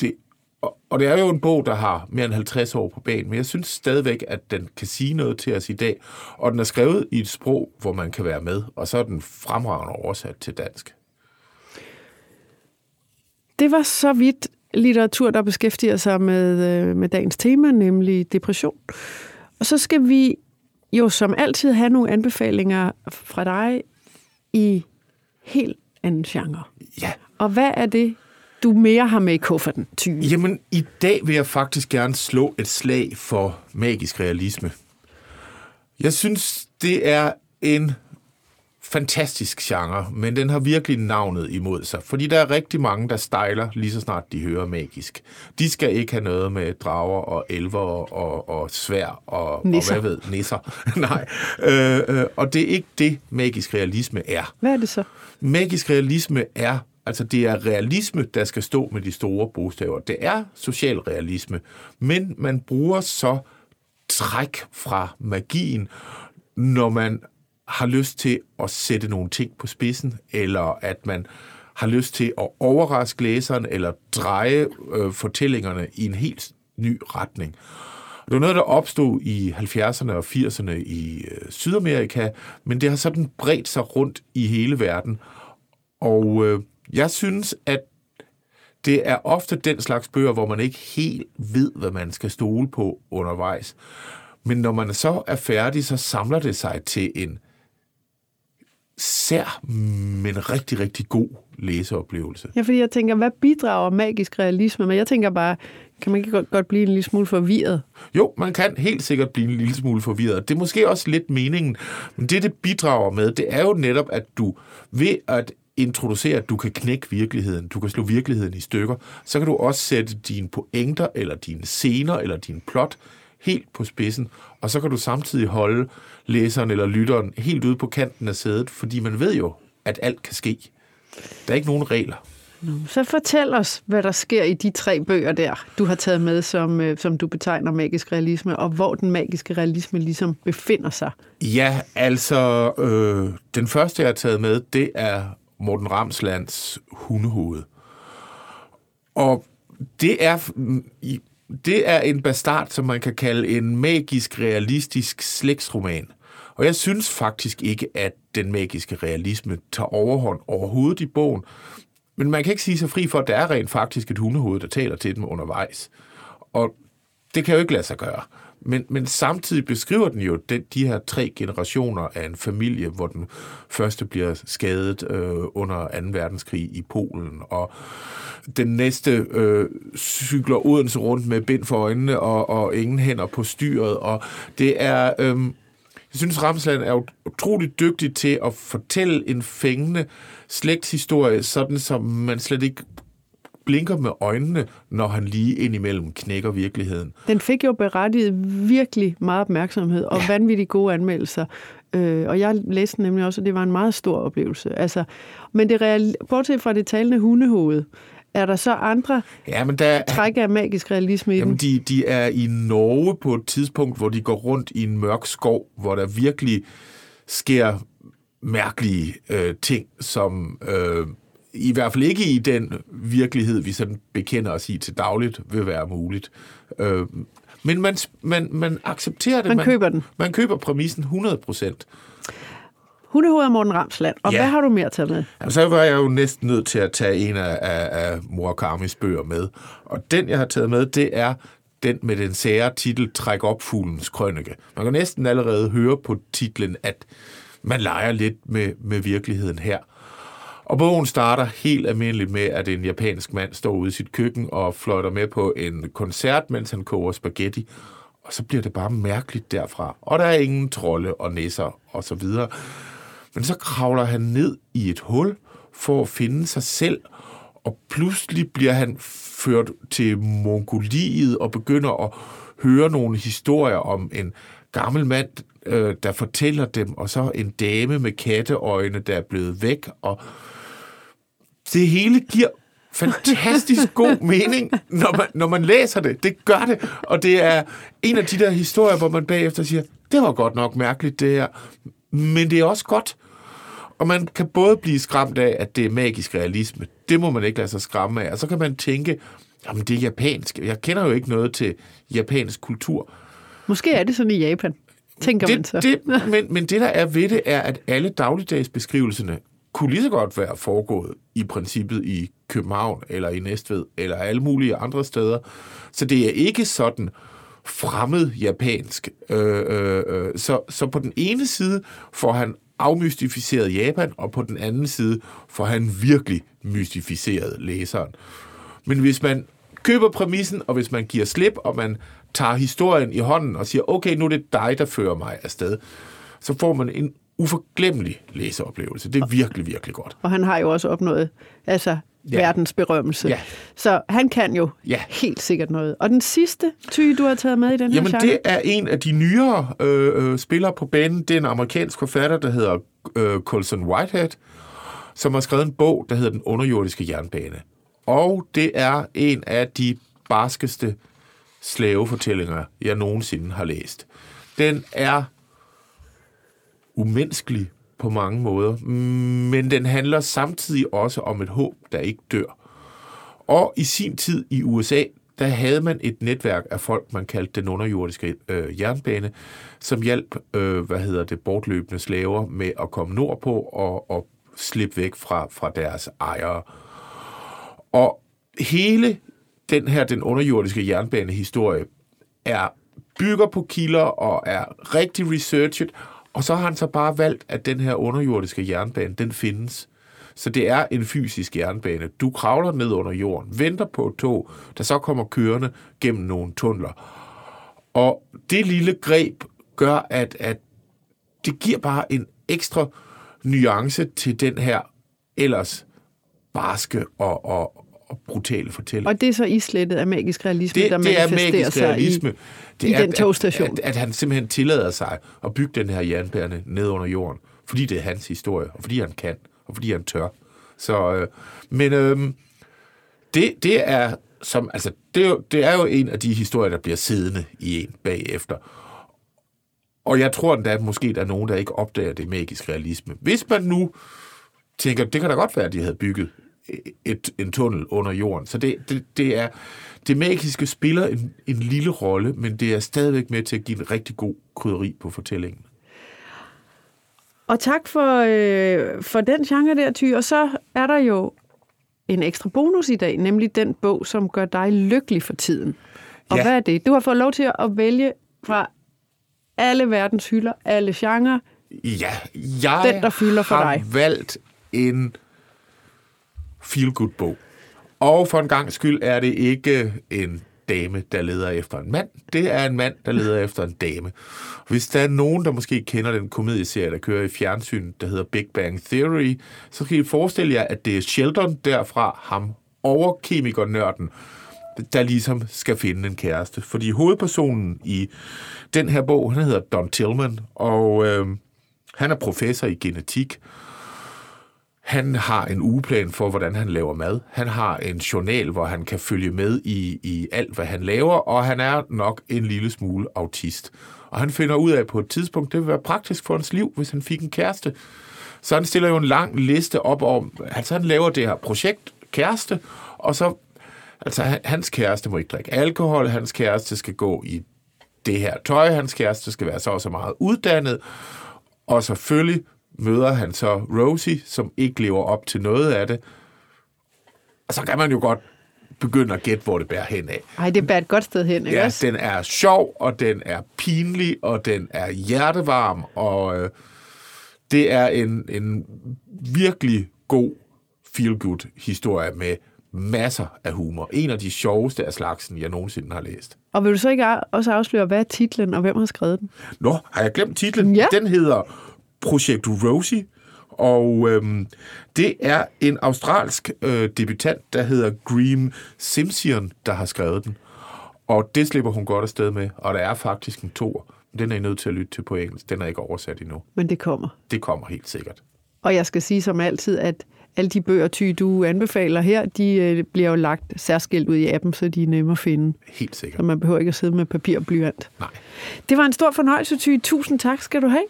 det, og, og det er jo en bog, der har mere end 50 år på banen, men jeg synes stadigvæk, at den kan sige noget til os i dag, og den er skrevet i et sprog, hvor man kan være med, og så er den fremragende oversat til dansk. Det var så vidt litteratur, der beskæftiger sig med, øh, med dagens tema, nemlig depression. Og så skal vi jo som altid have nogle anbefalinger fra dig i helt anden genre. Ja, Og hvad er det, du mere har med i kufferten, tyve? Jamen, i dag vil jeg faktisk gerne slå et slag for magisk realisme. Jeg synes, det er en fantastisk genre, men den har virkelig navnet imod sig, fordi der er rigtig mange, der stejler lige så snart de hører magisk. De skal ikke have noget med drager og elver og, og svær og, Nisser. og hvad ved, nisser. Nej, øh, øh, og det er ikke det, magisk realisme er. Hvad er det så? Magisk realisme er, altså det er realisme, der skal stå med de store bogstaver. Det er social realisme, men man bruger så træk fra magien, når man har lyst til at sætte nogle ting på spidsen, eller at man har lyst til at overraske læseren, eller dreje øh, fortællingerne i en helt ny retning. Det var noget, der opstod i 70'erne og 80'erne i øh, Sydamerika, men det har sådan bredt sig rundt i hele verden. Og øh, jeg synes, at det er ofte den slags bøger, hvor man ikke helt ved, hvad man skal stole på undervejs. Men når man så er færdig, så samler det sig til en sær, men rigtig, rigtig god læseoplevelse. Ja, fordi jeg tænker, hvad bidrager magisk realisme? Men jeg tænker bare, kan man ikke godt, godt blive en lille smule forvirret? Jo, man kan helt sikkert blive en lille smule forvirret. Det er måske også lidt meningen, men det, det bidrager med, det er jo netop, at du ved at introducere, at du kan knække virkeligheden, du kan slå virkeligheden i stykker, så kan du også sætte dine pointer, eller dine scener, eller din plot helt på spidsen, og så kan du samtidig holde læseren eller lytteren helt ude på kanten af sædet, fordi man ved jo, at alt kan ske. Der er ikke nogen regler. Så fortæl os, hvad der sker i de tre bøger der, du har taget med, som, øh, som du betegner magisk realisme, og hvor den magiske realisme ligesom befinder sig. Ja, altså, øh, den første, jeg har taget med, det er Morten Ramslands hundehoved. Og det er, det er en bastard, som man kan kalde en magisk, realistisk slægtsroman. Og jeg synes faktisk ikke, at den magiske realisme tager overhånd overhovedet i bogen. Men man kan ikke sige sig fri for, at der er rent faktisk et hundehoved, der taler til dem undervejs. Og det kan jo ikke lade sig gøre. Men, men samtidig beskriver den jo den, de her tre generationer af en familie, hvor den første bliver skadet øh, under 2. verdenskrig i Polen, og den næste øh, cykler Odense rundt med bind for øjnene og, og ingen hænder på styret. Og det er... Øh, jeg synes, Ramsland er utrolig dygtig til at fortælle en fængende slægtshistorie, sådan som man slet ikke blinker med øjnene, når han lige indimellem knækker virkeligheden. Den fik jo berettiget virkelig meget opmærksomhed og ja. vanvittigt gode anmeldelser. Øh, og jeg læste nemlig også, at det var en meget stor oplevelse. Altså, men det real, bortset fra det talende hundehoved, er der så andre ja, men der, træk af magisk realisme i jamen, den? de, de er i Norge på et tidspunkt, hvor de går rundt i en mørk skov, hvor der virkelig sker mærkelige øh, ting, som øh, i hvert fald ikke i den virkelighed, vi sådan bekender os i til dagligt, vil være muligt. Øh, men man, man, man accepterer det. Man køber den. Man køber præmissen 100 procent. Hundehoved af Morten Ramsland. Og Ja. hvad har du mere taget med? Jamen, så var jeg jo næsten nødt til at tage en af, af, af Murakamis bøger med. Og den, jeg har taget med, det er den med den sære titel Træk op fuglens krønike. Man kan næsten allerede høre på titlen, at man leger lidt med, med virkeligheden her. Og bogen starter helt almindeligt med, at en japansk mand står ude i sit køkken og fløjter med på en koncert, mens han koger spaghetti. Og så bliver det bare mærkeligt derfra. Og der er ingen trolde og nisser og så videre. Men så kravler han ned i et hul for at finde sig selv, og pludselig bliver han ført til Mongoliet og begynder at høre nogle historier om en gammel mand, øh, der fortæller dem, og så en dame med katteøjne, der er blevet væk, og det hele giver fantastisk god mening, når man, når man læser det. Det gør det, og det er en af de der historier, hvor man bagefter siger, det var godt nok mærkeligt det her, men det er også godt. Og man kan både blive skræmt af, at det er magisk realisme. Det må man ikke lade sig skræmme af. Og så kan man tænke, jamen det er japansk. Jeg kender jo ikke noget til japansk kultur. Måske er det sådan i Japan, tænker man så. Det, det, men, men det, der er ved det, er, at alle dagligdagsbeskrivelserne kunne lige så godt være foregået i princippet i København, eller i Næstved, eller alle mulige andre steder. Så det er ikke sådan fremmed japansk. Øh, øh, øh. Så, så på den ene side får han afmystificeret Japan, og på den anden side får han virkelig mystificeret læseren. Men hvis man køber præmissen, og hvis man giver slip, og man tager historien i hånden og siger, okay, nu er det dig, der fører mig afsted, så får man en uforglemmelig læseoplevelse. Det er virkelig, virkelig godt. Og han har jo også opnået altså, ja. verdens berømmelse. Ja. Så han kan jo Ja. helt sikkert noget. Og den sidste ty, du har taget med i den her Jamen, genre? det er en af de nyere øh, øh, spillere på banen. Det er en amerikansk forfatter, der hedder øh, Colson Whitehead, som har skrevet en bog, der hedder Den underjordiske jernbane. Og det er en af de barskeste slavefortællinger, jeg nogensinde har læst. Den er umenneskelig på mange måder, men den handler samtidig også om et håb, der ikke dør. Og i sin tid i USA, der havde man et netværk af folk, man kaldte den underjordiske øh, jernbane, som hjalp, øh, hvad hedder det, bortløbende slaver med at komme nordpå og, og slippe væk fra, fra deres ejere. Og hele den her, den underjordiske jernbanehistorie, er bygger på kilder og er rigtig researchet, og så har han så bare valgt, at den her underjordiske jernbane, den findes. Så det er en fysisk jernbane. Du kravler ned under jorden, venter på et tog, der så kommer kørende gennem nogle tunneler. Og det lille greb gør, at, at det giver bare en ekstra nuance til den her ellers barske og, og, og brutale fortælling. Og det er så islettet af magisk realisme, Det, der det er manifesterer magisk sig realisme. i, det i er, den togstation. At, at, at han simpelthen tillader sig at bygge den her jernbane ned under jorden, fordi det er hans historie, og fordi han kan, og fordi han tør. Så, øh, men øh, det, det er som, altså, det, er jo, det er jo en af de historier, der bliver siddende i en bagefter. Og jeg tror endda, at måske der er nogen, der ikke opdager det magisk realisme. Hvis man nu tænker, det kan da godt være, at de havde bygget et, en tunnel under jorden. Så det, det, det er det magiske spiller en, en lille rolle, men det er stadigvæk med til at give en rigtig god krydderi på fortællingen. Og tak for, øh, for den genre der, Ty. Og så er der jo en ekstra bonus i dag, nemlig den bog, som gør dig lykkelig for tiden. Og Ja. hvad er det? Du har fået lov til at vælge fra alle verdens hylder, alle genrer. Ja, jeg Den, der fylder for har dig. valgt en feel-good-bog. Og for en gang skyld er det ikke en dame, der leder efter en mand. Det er en mand, der leder efter en dame. Hvis der er nogen, der måske kender den komedieserie, der kører i fjernsyn, der hedder Big Bang Theory, så kan I forestille jer, at det er Sheldon derfra, ham over kemikernørden, der ligesom skal finde en kæreste. Fordi hovedpersonen i den her bog, han hedder Don Tillman, og øh, han er professor i genetik. Han har en ugeplan for, hvordan han laver mad. Han har en journal, hvor han kan følge med i, i alt, hvad han laver, og han er nok en lille smule autist. Og han finder ud af på et tidspunkt, det vil være praktisk for hans liv, hvis han fik en kæreste. Så han stiller jo en lang liste op om, altså han laver det her projekt, kæreste, og så, altså hans kæreste må ikke drikke alkohol, hans kæreste skal gå i det her tøj, hans kæreste skal være så og så meget uddannet, og selvfølgelig møder han så Rosie, som ikke lever op til noget af det. Og så kan man jo godt begynde at gætte, hvor det bærer hen af. Ej, det er bare et godt sted hen, ikke Ja, også? den er sjov, og den er pinlig, og den er hjertevarm, og øh, det er en, en virkelig god feel-good historie med masser af humor. En af de sjoveste af slagsen, jeg nogensinde har læst. Og vil du så ikke også afsløre, hvad er titlen, og hvem har skrevet den? Nå, har jeg glemt titlen? Ja. Den hedder Projekt Rosie, og øhm, det er en australsk øh, debutant, der hedder Green Simpson, der har skrevet den. Og det slipper hun godt afsted med, og der er faktisk en tor. Den er I nødt til at lytte til på engelsk. Den er ikke oversat endnu. Men det kommer. Det kommer helt sikkert. Og jeg skal sige som altid, at alle de bøger, Ty, du anbefaler her, de øh, bliver jo lagt særskilt ud i appen, så de er nemme at finde. Helt sikkert. Så man behøver ikke at sidde med papir og blyant. Nej. Det var en stor fornøjelse, Ty. Tusind tak skal du have.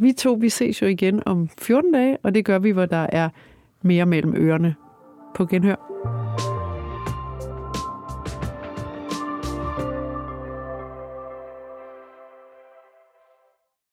Vi to, vi ses jo igen om 14 dage, og det gør vi, hvor der er mere mellem ørerne på genhør.